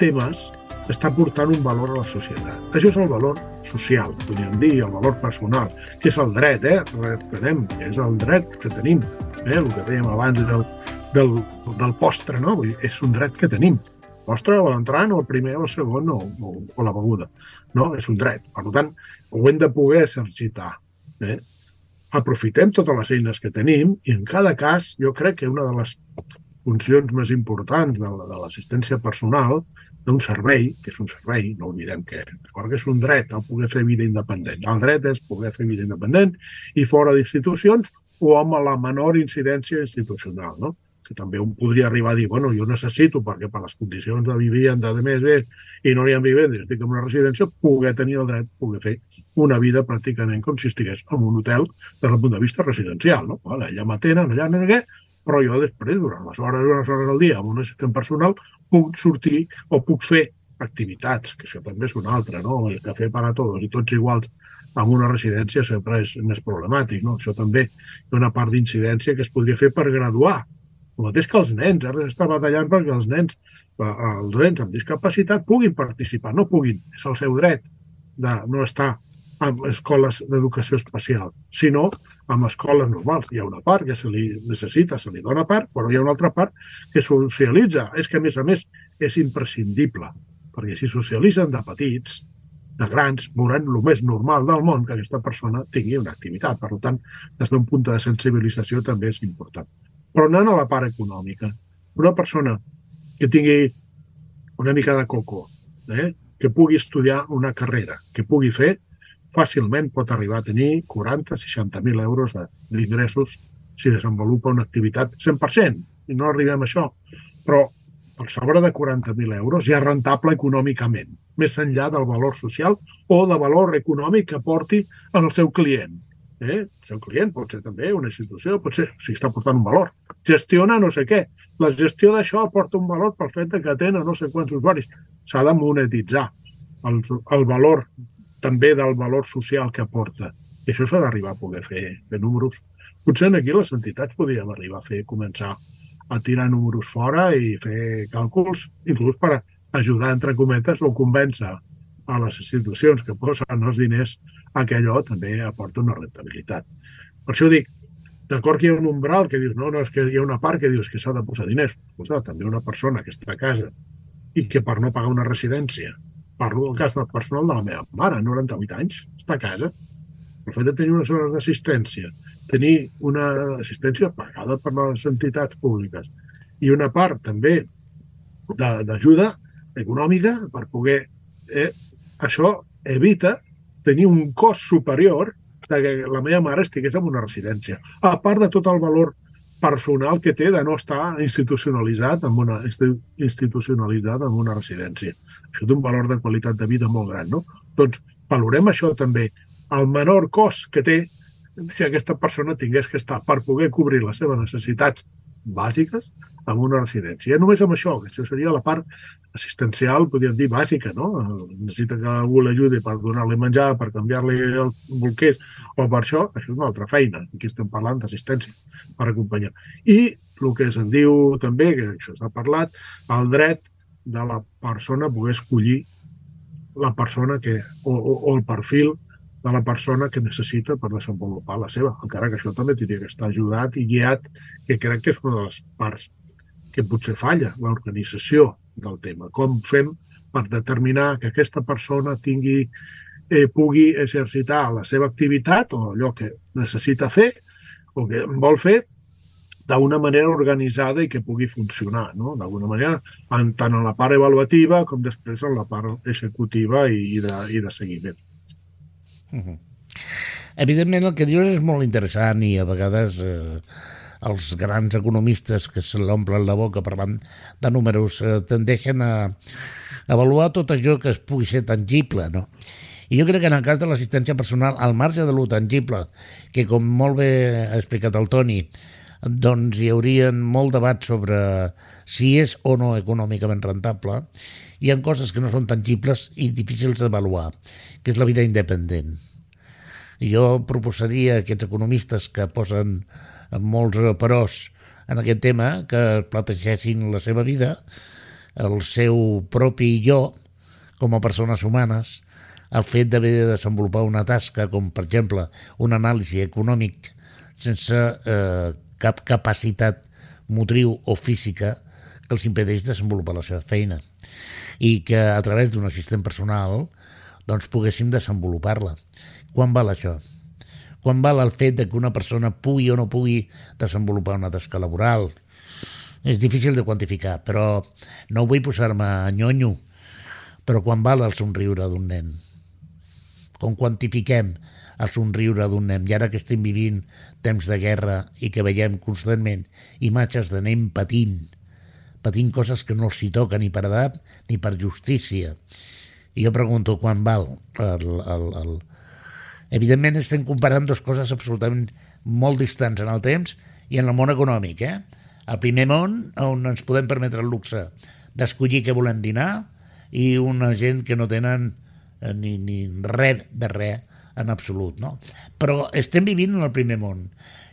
temes, està portant un valor a la societat. Això és el valor social, podríem dir, el valor personal, que és el dret, eh? Reprenem, que és el dret que tenim, eh? el que dèiem abans del, del, del postre, no? Vull dir, és un dret que tenim. Postre l'entrant, o el primer, o el segon, o, o, o la beguda. No? És un dret. Per tant, ho hem de poder exercitar. Eh? Aprofitem totes les eines que tenim i en cada cas jo crec que una de les funcions més importants de, de l'assistència personal d'un servei, que és un servei, no oblidem que, que és un dret el poder fer vida independent. El dret és poder fer vida independent i fora d'institucions o amb la menor incidència institucional. No? Que també un podria arribar a dir, bueno, jo necessito, perquè per les condicions de vivenda de més bé i no hi ha vivenda i estic en una residència, poder tenir el dret, poder fer una vida pràcticament com si estigués en un hotel des del punt de vista residencial. No? Vale, allà m'atenen, allà no què, però jo després, durant les hores, unes hores al dia, amb un assistent personal, puc sortir o puc fer activitats, que això també és una altra, no? El cafè per a tots i tots iguals amb una residència sempre és més problemàtic, no? Això també hi una part d'incidència que es podria fer per graduar el mateix que els nens, ara s'està batallant perquè els nens, eh, els nens amb discapacitat puguin participar, no puguin, és el seu dret de no estar en escoles d'educació especial, sinó amb escoles normals. Hi ha una part que se li necessita, se li dona part, però hi ha una altra part que socialitza. És que, a més a més, és imprescindible perquè si socialitzen de petits, de grans, veuran el més normal del món que aquesta persona tingui una activitat. Per tant, des d'un punt de sensibilització també és important. Però anant a la part econòmica, una persona que tingui una mica de coco, eh? que pugui estudiar una carrera, que pugui fer, fàcilment pot arribar a tenir 40-60.000 euros d'ingressos si desenvolupa una activitat 100%, i no arribem a això. Però per sobre de 40.000 euros ja és rentable econòmicament, més enllà del valor social o de valor econòmic que porti en el seu client. Eh? El seu client pot ser també una institució, pot ser, sigui, està portant un valor. Gestiona no sé què. La gestió d'això aporta un valor pel fet que tenen no sé quants usuaris. S'ha de monetitzar el, el valor també del valor social que aporta. I això s'ha d'arribar a poder fer de números. Potser aquí les entitats podríem arribar a fer, començar a tirar números fora i fer càlculs, inclús per ajudar, entre cometes, o convèncer a les institucions que posen els diners que allò també aporta una rentabilitat. Per això dic, d'acord que hi ha un umbral que dius, no, no, és que hi ha una part que dius que s'ha de posar diners. Escolta, també una persona que està a casa i que per no pagar una residència, parlo del cas del personal de la meva mare, 98 anys, està a casa, el fet de tenir unes hores d'assistència, tenir una assistència pagada per les entitats públiques i una part també d'ajuda econòmica per poder... Eh, això evita tenir un cost superior de que la meva mare estigués en una residència. A part de tot el valor personal que té de no estar institucionalitzat en una, institucionalitzat en una residència. Això té un valor de qualitat de vida molt gran, no? Doncs valorem això també. El menor cost que té si aquesta persona tingués que estar per poder cobrir les seves necessitats bàsiques en una residència. Ja només amb això, que això seria la part assistencial, podríem dir, bàsica, no? Necessita que algú l'ajudi per donar-li menjar, per canviar-li el bolquers, o per això, això és una altra feina. Aquí estem parlant d'assistència per acompanyar. I el que se'n diu també, que això s'ha parlat, el dret de la persona a poder escollir la persona que, o, o, o el perfil de la persona que necessita per desenvolupar la seva, encara que això també tindria que estar ajudat i guiat, que crec que és una de les parts que potser falla, l'organització del tema. Com fem per determinar que aquesta persona tingui, eh, pugui exercitar la seva activitat o allò que necessita fer o que vol fer d'una manera organitzada i que pugui funcionar, no? d'alguna manera, en, tant en la part avaluativa com després en la part executiva i, i, de, i de seguiment. Uh -huh. Evidentment el que dius és molt interessant i a vegades eh, els grans economistes que se l'omplen la boca parlant de números eh, tendeixen a avaluar tot això que es pugui ser tangible, no? I jo crec que en el cas de l'assistència personal, al marge de lo tangible, que com molt bé ha explicat el Toni, doncs hi haurien molt debat sobre si és o no econòmicament rentable, hi ha coses que no són tangibles i difícils d'avaluar, que és la vida independent. Jo proposaria a aquests economistes que posen molts peròs en aquest tema que plategessin la seva vida, el seu propi jo, com a persones humanes, el fet d'haver de desenvolupar una tasca com, per exemple, un anàlisi econòmic sense eh, cap capacitat motriu o física que els impedeix desenvolupar la seva feina i que a través d'un assistent personal doncs poguéssim desenvolupar-la. Quan val això? Quan val el fet de que una persona pugui o no pugui desenvolupar una tasca laboral? És difícil de quantificar, però no vull posar-me nyonyo, però quan val el somriure d'un nen? Com quantifiquem el somriure d'un nen? I ara que estem vivint temps de guerra i que veiem constantment imatges de nen patint, patint coses que no els hi toca ni per edat ni per justícia. I jo pregunto quan val el, el, el... Evidentment estem comparant dues coses absolutament molt distants en el temps i en el món econòmic. Eh? El primer món, on ens podem permetre el luxe d'escollir què volem dinar, i una gent que no tenen eh, ni, ni res de res en absolut. No? Però estem vivint en el primer món.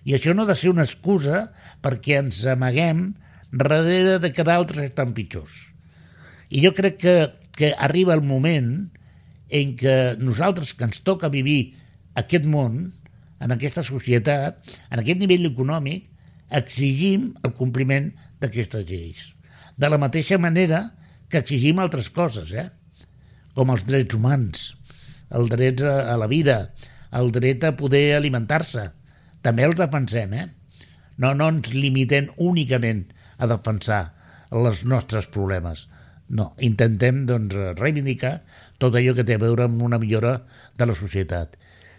I això no ha de ser una excusa perquè ens amaguem darrere de que d'altres estan pitjors. I jo crec que, que arriba el moment en què nosaltres que ens toca vivir aquest món, en aquesta societat, en aquest nivell econòmic, exigim el compliment d'aquestes lleis. De la mateixa manera que exigim altres coses, eh? com els drets humans, el dret a, la vida, el dret a poder alimentar-se. També els defensem, eh? No, no ens limitem únicament a defensar els nostres problemes. No, intentem doncs, reivindicar tot allò que té a veure amb una millora de la societat.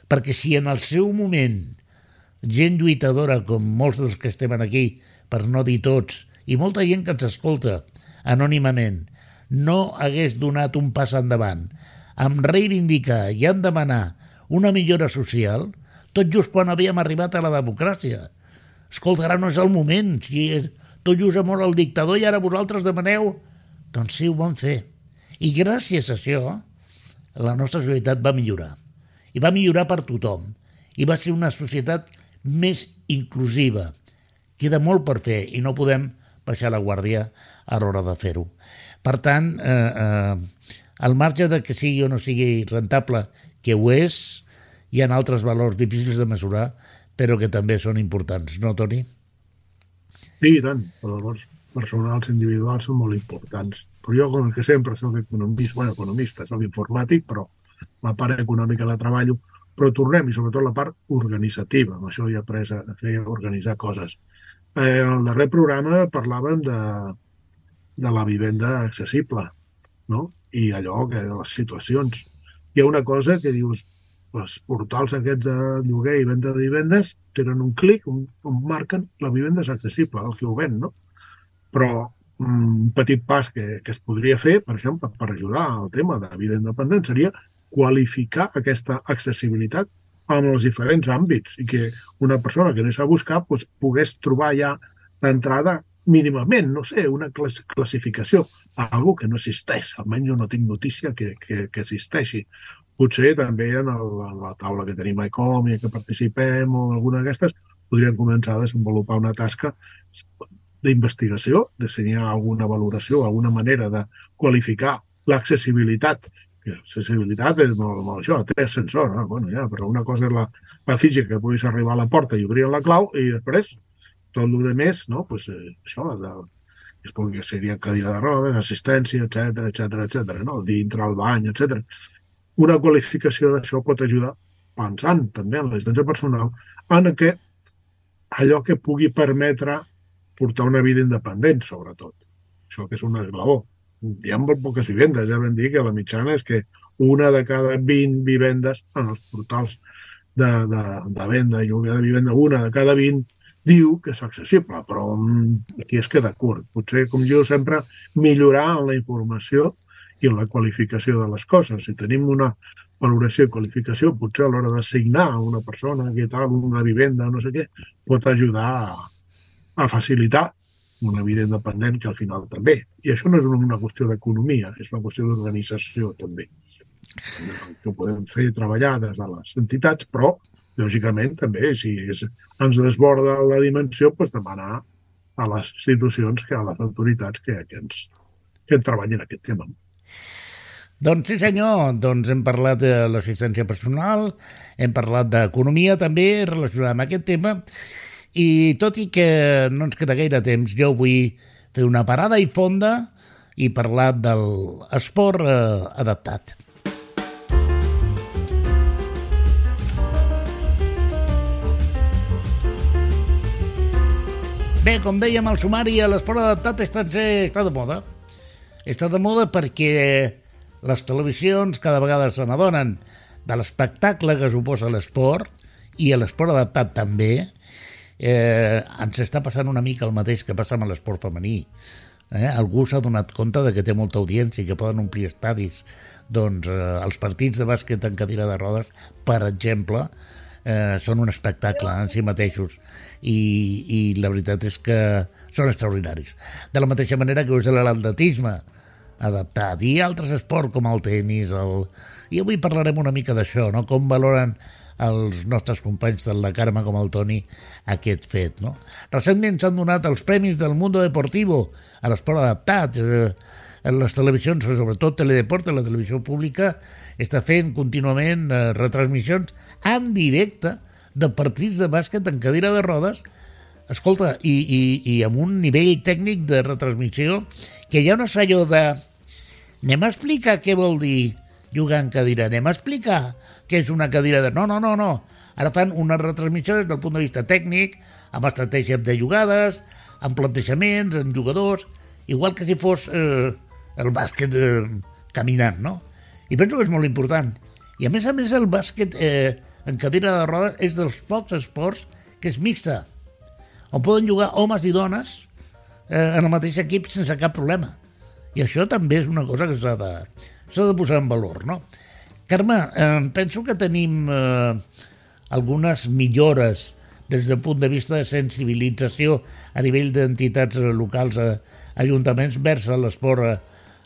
Perquè si en el seu moment gent lluitadora, com molts dels que estem aquí, per no dir tots, i molta gent que ens escolta anònimament, no hagués donat un pas endavant amb reivindicar i en demanar una millora social, tot just quan havíem arribat a la democràcia. Escolta, ara no és el moment, si tot just ha mort el dictador i ara vosaltres demaneu... Doncs sí, ho vam fer. I gràcies a això, la nostra societat va millorar. I va millorar per tothom. I va ser una societat més inclusiva. Queda molt per fer i no podem baixar la guàrdia a l'hora de fer-ho. Per tant, eh, eh, al marge de que sigui o no sigui rentable, que ho és, hi ha altres valors difícils de mesurar, però que també són importants, no, Toni? Sí, i tant. Els valors personals individuals són molt importants. Però jo, com que sempre soc economista, bueno, economista, soc informàtic, però la part econòmica la treballo, però tornem, i sobretot la part organitzativa, amb això he après a fer organitzar coses. Eh, en el darrer programa parlàvem de, de la vivenda accessible, no? I allò, que les situacions. Hi ha una cosa que dius, els portals aquests de lloguer i venda de vivendes tenen un clic on, on marquen la vivenda és accessible, el que ho ven, no? Però mm, un petit pas que, que es podria fer, per exemple, per ajudar al tema de vida independent, seria qualificar aquesta accessibilitat en els diferents àmbits i que una persona que anés a buscar doncs, pogués trobar ja d'entrada mínimament, no sé, una class classificació, algo que no existeix, almenys jo no tinc notícia que, que, que existeixi. Potser també en, el, en la taula que tenim a ICOM i que participem o alguna d'aquestes, podríem començar a desenvolupar una tasca d'investigació, dissenyar alguna valoració, alguna manera de qualificar l'accessibilitat L'accessibilitat és molt, molt això, té ascensor, no? bueno, ja, però una cosa és la, la física, que puguis arribar a la porta i obrir la clau, i després tot el de més, no? pues, eh, això, de, es pugui seria cadira de rodes, assistència, etc etc etc. no? dintre el bany, etc. Una qualificació d'això pot ajudar, pensant també en l'assistència personal, en que allò que pugui permetre portar una vida independent, sobretot. Això que és un esglaó hi ha molt poques vivendes, ja vam dir que la mitjana és que una de cada 20 vivendes en els portals de, de, de venda i lloguer de vivenda, una de cada 20 diu que és accessible, però mm, aquí es queda curt. Potser, com jo sempre, millorar en la informació i en la qualificació de les coses. Si tenim una valoració i qualificació, potser a l'hora d'assignar a una persona que tal, una vivenda, no sé què, pot ajudar a, a facilitar una vida independent que al final també. I això no és una qüestió d'economia, és una qüestió d'organització també. Que ho podem fer treballar des de les entitats, però lògicament també si és, ens desborda la dimensió, doncs demanar a les institucions, que a les autoritats que, que, ens, que en treballin aquest tema. Doncs sí senyor, doncs hem parlat de l'assistència personal, hem parlat d'economia també relacionada amb aquest tema i tot i que no ens queda gaire temps, jo vull fer una parada i fonda i parlar del esport eh, adaptat. Bé, com dèiem al sumari, l'esport adaptat està, està de moda. Està de moda perquè les televisions cada vegada se n'adonen de l'espectacle que suposa l'esport i l'esport adaptat també, eh, ens està passant una mica el mateix que passa amb l'esport femení. Eh? Algú s'ha donat compte de que té molta audiència i que poden omplir estadis. Doncs eh, els partits de bàsquet en cadira de rodes, per exemple, eh, són un espectacle en si mateixos i, i la veritat és que són extraordinaris. De la mateixa manera que us l'atletisme adaptat i altres esports com el tennis. El... I avui parlarem una mica d'això, no? com valoren els nostres companys de la Carme com el Toni aquest fet. No? Recentment s'han donat els premis del Mundo Deportivo a l'esport adaptat. Eh, les televisions, sobretot Teledeport, la televisió pública, està fent contínuament eh, retransmissions en directe de partits de bàsquet en cadira de rodes escolta, i, i, i amb un nivell tècnic de retransmissió que ja no és allò de anem a explicar què vol dir jugar en cadira, anem a explicar què és una cadira de... No, no, no, no. Ara fan una retransmissió des del punt de vista tècnic, amb estratègia de jugades, amb plantejaments, amb jugadors, igual que si fos eh, el bàsquet eh, caminant, no? I penso que és molt important. I a més a més el bàsquet eh, en cadira de rodes és dels pocs esports que és mixta, on poden jugar homes i dones eh, en el mateix equip sense cap problema. I això també és una cosa que s'ha de, de posar en valor, no? Carme, eh, penso que tenim eh, algunes millores des del punt de vista de sensibilització a nivell d'entitats locals, a ajuntaments, vers l'esport eh,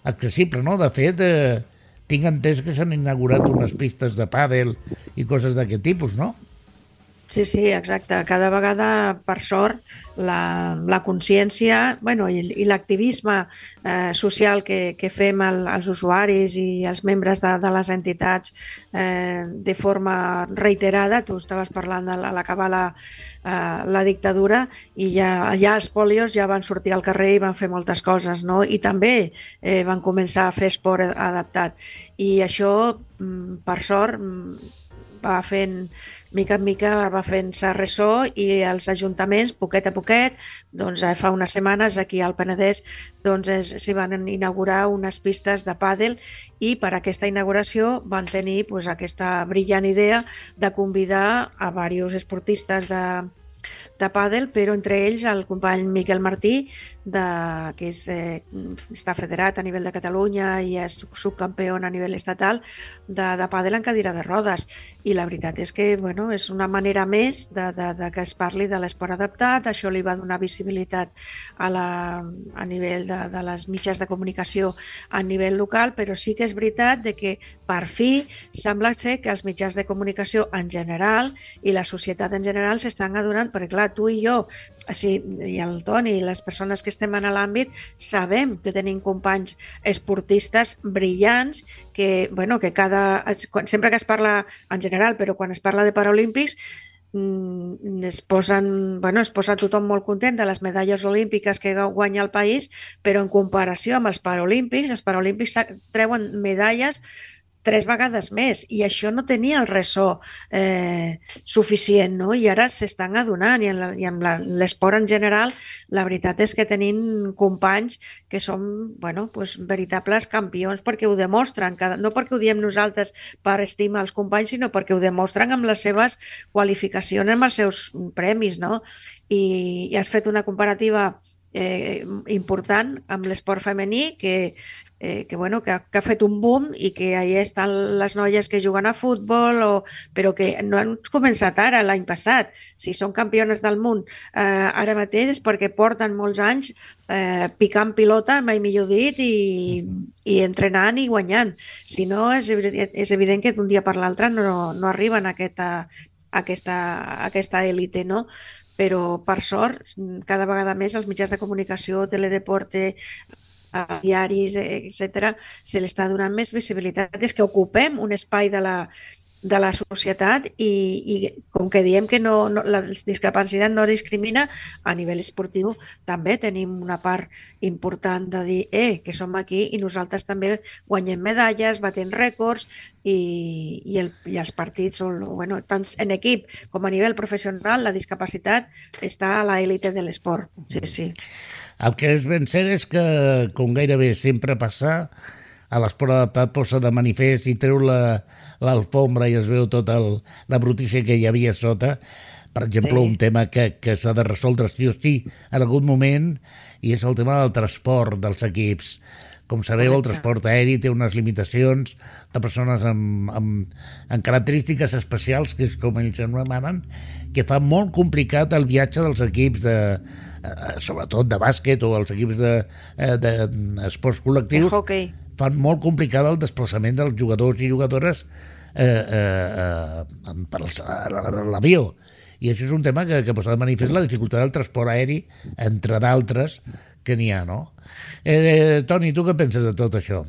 accessible, no? De fet, eh, tinc entès que s'han inaugurat unes pistes de pàdel i coses d'aquest tipus, no? Sí, sí, exacte. Cada vegada, per sort, la, la consciència bueno, i, i l'activisme eh, social que, que fem el, els usuaris i els membres de, de les entitats eh, de forma reiterada, tu estaves parlant de l'acabar la, eh, la dictadura i ja, ja els polios ja van sortir al carrer i van fer moltes coses, no? I també eh, van començar a fer esport adaptat. I això, mm, per sort, mm, va fent mica en mica va fent-se ressò i els ajuntaments, poquet a poquet, doncs eh, fa unes setmanes aquí al Penedès doncs s'hi van inaugurar unes pistes de pàdel i per aquesta inauguració van tenir pues, aquesta brillant idea de convidar a diversos esportistes de, de pàdel, però entre ells el company Miquel Martí, de, que és, eh, està federat a nivell de Catalunya i és subcampió a nivell estatal de, de pàdel en cadira de rodes. I la veritat és que bueno, és una manera més de, de, de que es parli de l'esport adaptat, això li va donar visibilitat a, la, a nivell de, de les mitjans de comunicació a nivell local, però sí que és veritat de que per fi sembla ser que els mitjans de comunicació en general i la societat en general s'estan adonant perquè clar, tu i jo, així, i el Toni i les persones que estem en l'àmbit, sabem que tenim companys esportistes brillants que, bueno, que cada... Sempre que es parla, en general, però quan es parla de Paralímpics, mm, es posen, bueno, es posa tothom molt content de les medalles olímpiques que guanya el país, però en comparació amb els Paralímpics, els Paralímpics treuen medalles tres vegades més i això no tenia el ressò eh, suficient no? i ara s'estan adonant i, en la, i amb l'esport en general la veritat és que tenim companys que són bueno, pues, veritables campions perquè ho demostren, cada, no perquè ho diem nosaltres per estimar els companys sinó perquè ho demostren amb les seves qualificacions, amb els seus premis no? I, i has fet una comparativa eh, important amb l'esport femení que eh, que, bueno, que, ha, que ha fet un boom i que ahí estan les noies que juguen a futbol, o, però que no han començat ara, l'any passat. Si són campiones del món eh, ara mateix és perquè porten molts anys eh, picant pilota, mai millor dit, i, i entrenant i guanyant. Si no, és, és evident que d'un dia per l'altre no, no arriben a aquesta, a aquesta, a aquesta élite, no? però per sort, cada vegada més els mitjans de comunicació, teledeporte, a diaris, etc., se li està donant més visibilitat. És que ocupem un espai de la, de la societat i, i com que diem que no, no, la discapacitat no discrimina, a nivell esportiu també tenim una part important de dir eh, que som aquí i nosaltres també guanyem medalles, batem rècords i, i, el, i els partits, bueno, tant en equip com a nivell professional, la discapacitat està a l'élite de l'esport. Sí, sí. El que és ben cert és que, com gairebé sempre passa, a l'esport adaptat posa de manifest i treu l'alfombra la, i es veu tota el, la brutícia que hi havia sota. Per exemple, sí. un tema que, que s'ha de resoldre sí o sí en algun moment i és el tema del transport dels equips. Com sabeu, Correcte. el transport aeri té unes limitacions de persones amb, amb, amb característiques especials, que és com ells anomenen, que fa molt complicat el viatge dels equips de, eh, sobretot de bàsquet o els equips d'esports de, eh, de esports col·lectius, hockey. fan molt complicat el desplaçament dels jugadors i jugadores eh, eh, eh, per l'avió. I això és un tema que, que posa de manifest la dificultat del transport aeri, entre d'altres, que n'hi ha, no? Eh, Toni, tu què penses de tot això?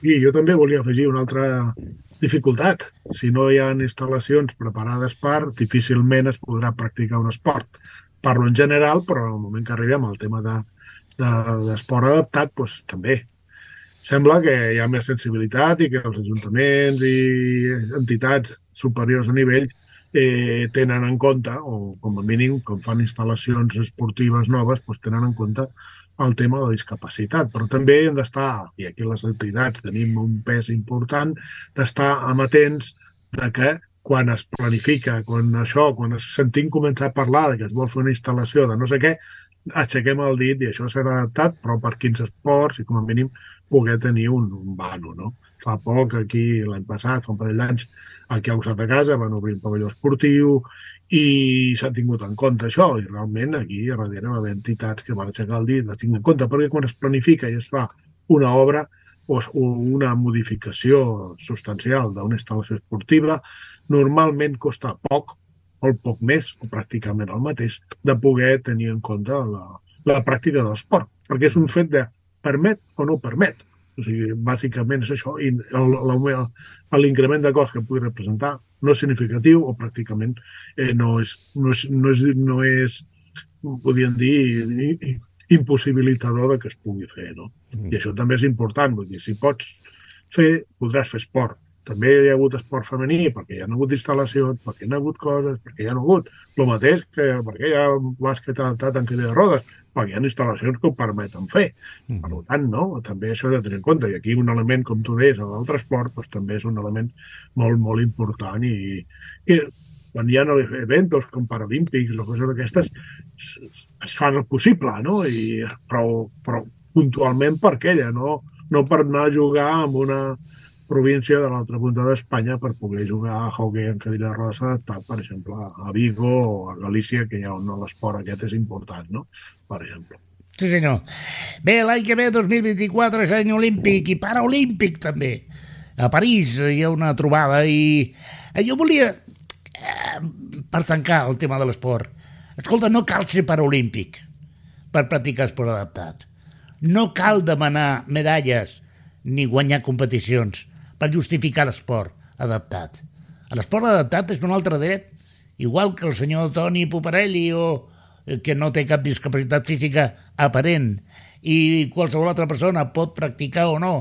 Sí, jo també volia afegir una altra dificultat. Si no hi ha instal·lacions preparades per, difícilment es podrà practicar un esport parlo en general, però en el moment que arribem al tema d'esport de, d'esport adaptat, doncs, també. sembla que hi ha més sensibilitat i que els ajuntaments i entitats superiors a nivell eh, tenen en compte, o com a mínim, com fan instal·lacions esportives noves, doncs tenen en compte el tema de la discapacitat, però també hem d'estar, i aquí les entitats tenim un pes important, d'estar amatents de que quan es planifica, quan això, quan es sentim començar a parlar de que es vol fer una instal·lació de no sé què, aixequem el dit i això serà adaptat, però per quins esports i com a mínim poder tenir un, un vano, no? Fa poc, aquí, l'any passat, fa un parell d'anys, aquí a costat de casa van obrir un pavelló esportiu i s'ha tingut en compte això i realment aquí a darrere va haver entitats que van aixecar el dit, la tinc en compte perquè quan es planifica i es fa una obra o una modificació substancial d'una instal·lació esportiva normalment costa poc molt poc més o pràcticament el mateix de poder tenir en compte la, la pràctica de l'esport perquè és un fet de permet o no permet o sigui, bàsicament és això. I l'increment de cost que pugui representar no és significatiu o pràcticament eh, no, és, no, és, no, és, no és, podríem dir, impossibilitador de que es pugui fer. No? Mm. I això també és important. Vull dir, si pots fer, podràs fer esport. També hi ha hagut esport femení perquè hi ha hagut instal·lacions, perquè hi ha hagut coses, perquè hi ha hagut el mateix que perquè hi ha bàsquet adaptat en cadira de rodes perquè hi ha instal·lacions que ho permeten fer. Mm. Per tant, no? també això de tenir en compte. I aquí un element, com tu deies, el transport, doncs, també és un element molt, molt important i, i quan hi ha eventos com Paralímpics o coses d'aquestes, es, es fan el possible, no? I, però, però puntualment per aquella, no, no per anar a jugar amb una, província de l'altra punta d'Espanya per poder jugar a hockey en cadira de rodes adaptat, per exemple, a Vigo o a Galícia, que hi ha on l'esport aquest és important, no? per exemple. Sí, senyor. Bé, l'any que ve, 2024, és any olímpic i paraolímpic també. A París hi ha una trobada i eh, jo volia, eh, per tancar el tema de l'esport, escolta, no cal ser paraolímpic per practicar esport adaptat. No cal demanar medalles ni guanyar competicions per justificar l'esport adaptat. L'esport adaptat és un altre dret, igual que el senyor Toni Poparelli o eh, que no té cap discapacitat física aparent i qualsevol altra persona pot practicar o no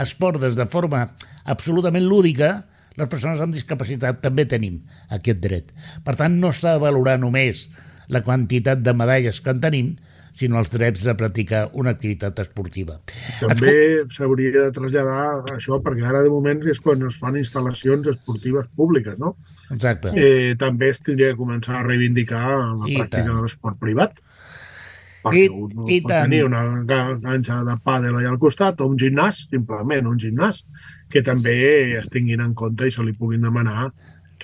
esport des de forma absolutament lúdica, les persones amb discapacitat també tenim aquest dret. Per tant, no s'ha de valorar només la quantitat de medalles que en tenim, sinó els drets de practicar una activitat esportiva. També s'hauria de traslladar això, perquè ara de moment és quan es fan instal·lacions esportives públiques, no? Exacte. Eh, també es tindria que començar a reivindicar la I pràctica tant. de l'esport privat perquè I, un i pot tant. tenir una ganxa de pàdel allà al costat o un gimnàs, simplement un gimnàs, que també es tinguin en compte i se li puguin demanar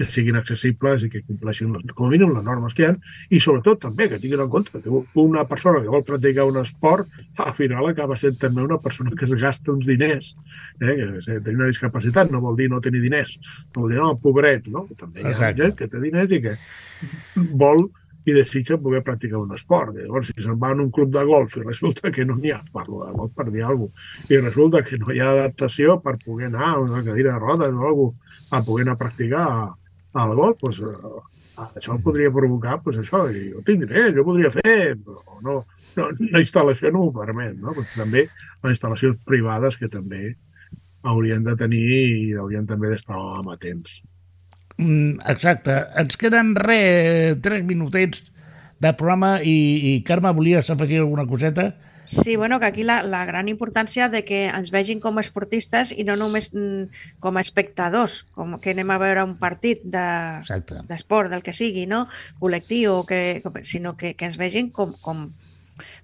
que siguin accessibles i que compleixin les, com a mínim les normes que hi ha i sobretot també que tinguin en compte que una persona que vol practicar un esport al final acaba sent també una persona que es gasta uns diners eh? que tenir una discapacitat no vol dir no tenir diners no vol dir no, pobret no? també hi ha Exacte. gent que té diners i que vol i desitja poder practicar un esport. Llavors, si se'n va en un club de golf i resulta que no n'hi ha, parlo de golf per dir alguna cosa, i resulta que no hi ha adaptació per poder anar a una cadira de rodes o alguna cosa, a poder anar a practicar al golf, doncs, eh, això podria provocar pues, això, i jo tinc diners, jo podria fer, però no, no, la instal·lació no ho permet, no? Pues, també les instal·lacions privades que també haurien de tenir i haurien també d'estar amatents. Mm, exacte. Ens queden re, tres minutets de programa i, i Carme, volies afegir alguna coseta? Sí, bueno, que aquí la, la gran importància de que ens vegin com a esportistes i no només mm, com a espectadors, com que anem a veure un partit d'esport, de, del que sigui, no? col·lectiu, que, sinó que, que ens vegin com, com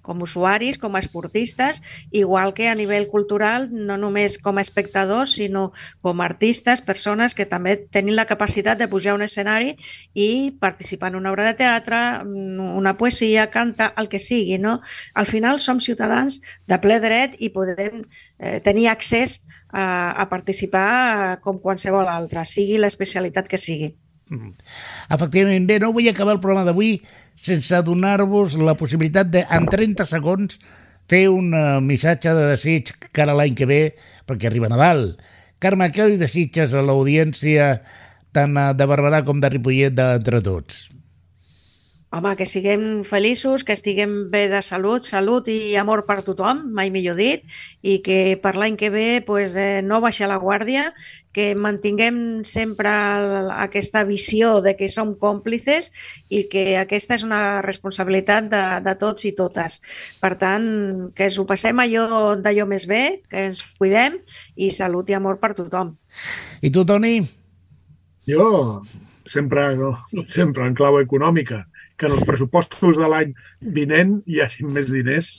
com usuaris, com a esportistes, igual que a nivell cultural, no només com a espectadors, sinó com a artistes, persones que també tenen la capacitat de pujar a un escenari i participar en una obra de teatre, una poesia, canta, el que sigui. No? Al final som ciutadans de ple dret i podem eh, tenir accés a, a participar com qualsevol altre, sigui l'especialitat que sigui. Mm. Efectivament, bé, no vull acabar el programa d'avui sense donar-vos la possibilitat de, en 30 segons, fer un uh, missatge de desig cara l'any que ve, perquè arriba Nadal. Carme, què li desitges a l'audiència tant uh, de Barberà com de Ripollet d'entre tots? Home, que siguem feliços, que estiguem bé de salut, salut i amor per tothom, mai millor dit, i que per l'any que ve pues, eh, no baixar la guàrdia, que mantinguem sempre aquesta visió de que som còmplices i que aquesta és una responsabilitat de, de tots i totes. Per tant, que ens ho passem allò d'allò més bé, que ens cuidem i salut i amor per tothom. I tu, Toni? Jo sempre, sempre en clau econòmica que en els pressupostos de l'any vinent hi hagi més diners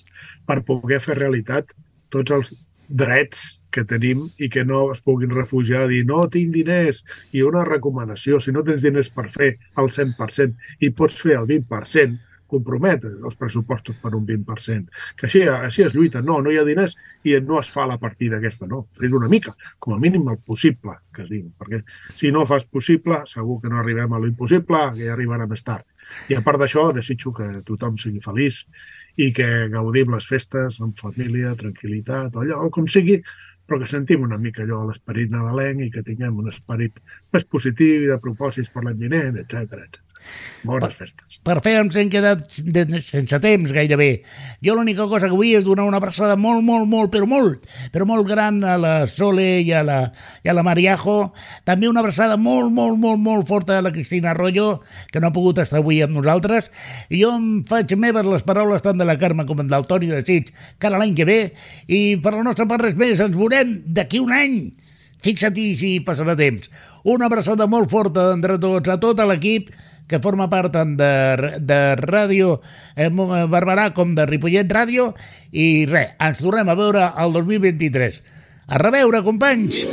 per poder fer realitat tots els drets que tenim i que no es puguin refugiar a dir no tinc diners i una recomanació, si no tens diners per fer el 100% i pots fer el 20%, compromet els pressupostos per un 20%. Que així, així es lluita. No, no hi ha diners i no es fa la partida aquesta, no. Fes una mica, com a mínim el possible, que es diu. Perquè si no fas possible, segur que no arribem a l'impossible, que ja arribarà més tard. I a part d'això, desitjo que tothom sigui feliç i que gaudim les festes amb família, tranquil·litat, allò, com sigui, però que sentim una mica allò l'esperit nadalenc i que tinguem un esperit més positiu i de propòsits per l'any vinent, etc. Bones festes. Per fer ens hem quedat sense temps gairebé. Jo l'única cosa que vull és donar una abraçada molt, molt, molt, però molt, però molt gran a la Sole i a la, i a la Mariajo. També una abraçada molt, molt, molt, molt forta a la Cristina Arroyo, que no ha pogut estar avui amb nosaltres. I jo em faig meves les paraules tant de la Carme com del Toni de Sitges, cara l'any que ve. I per la nostra part res més, ens veurem d'aquí un any. Fixa-t'hi si passarà temps. Una abraçada molt forta entre tots, a tot l'equip, que forma part tant de, de Ràdio eh, Barberà com de Ripollet Ràdio i res, ens tornem a veure el 2023. A reveure, companys!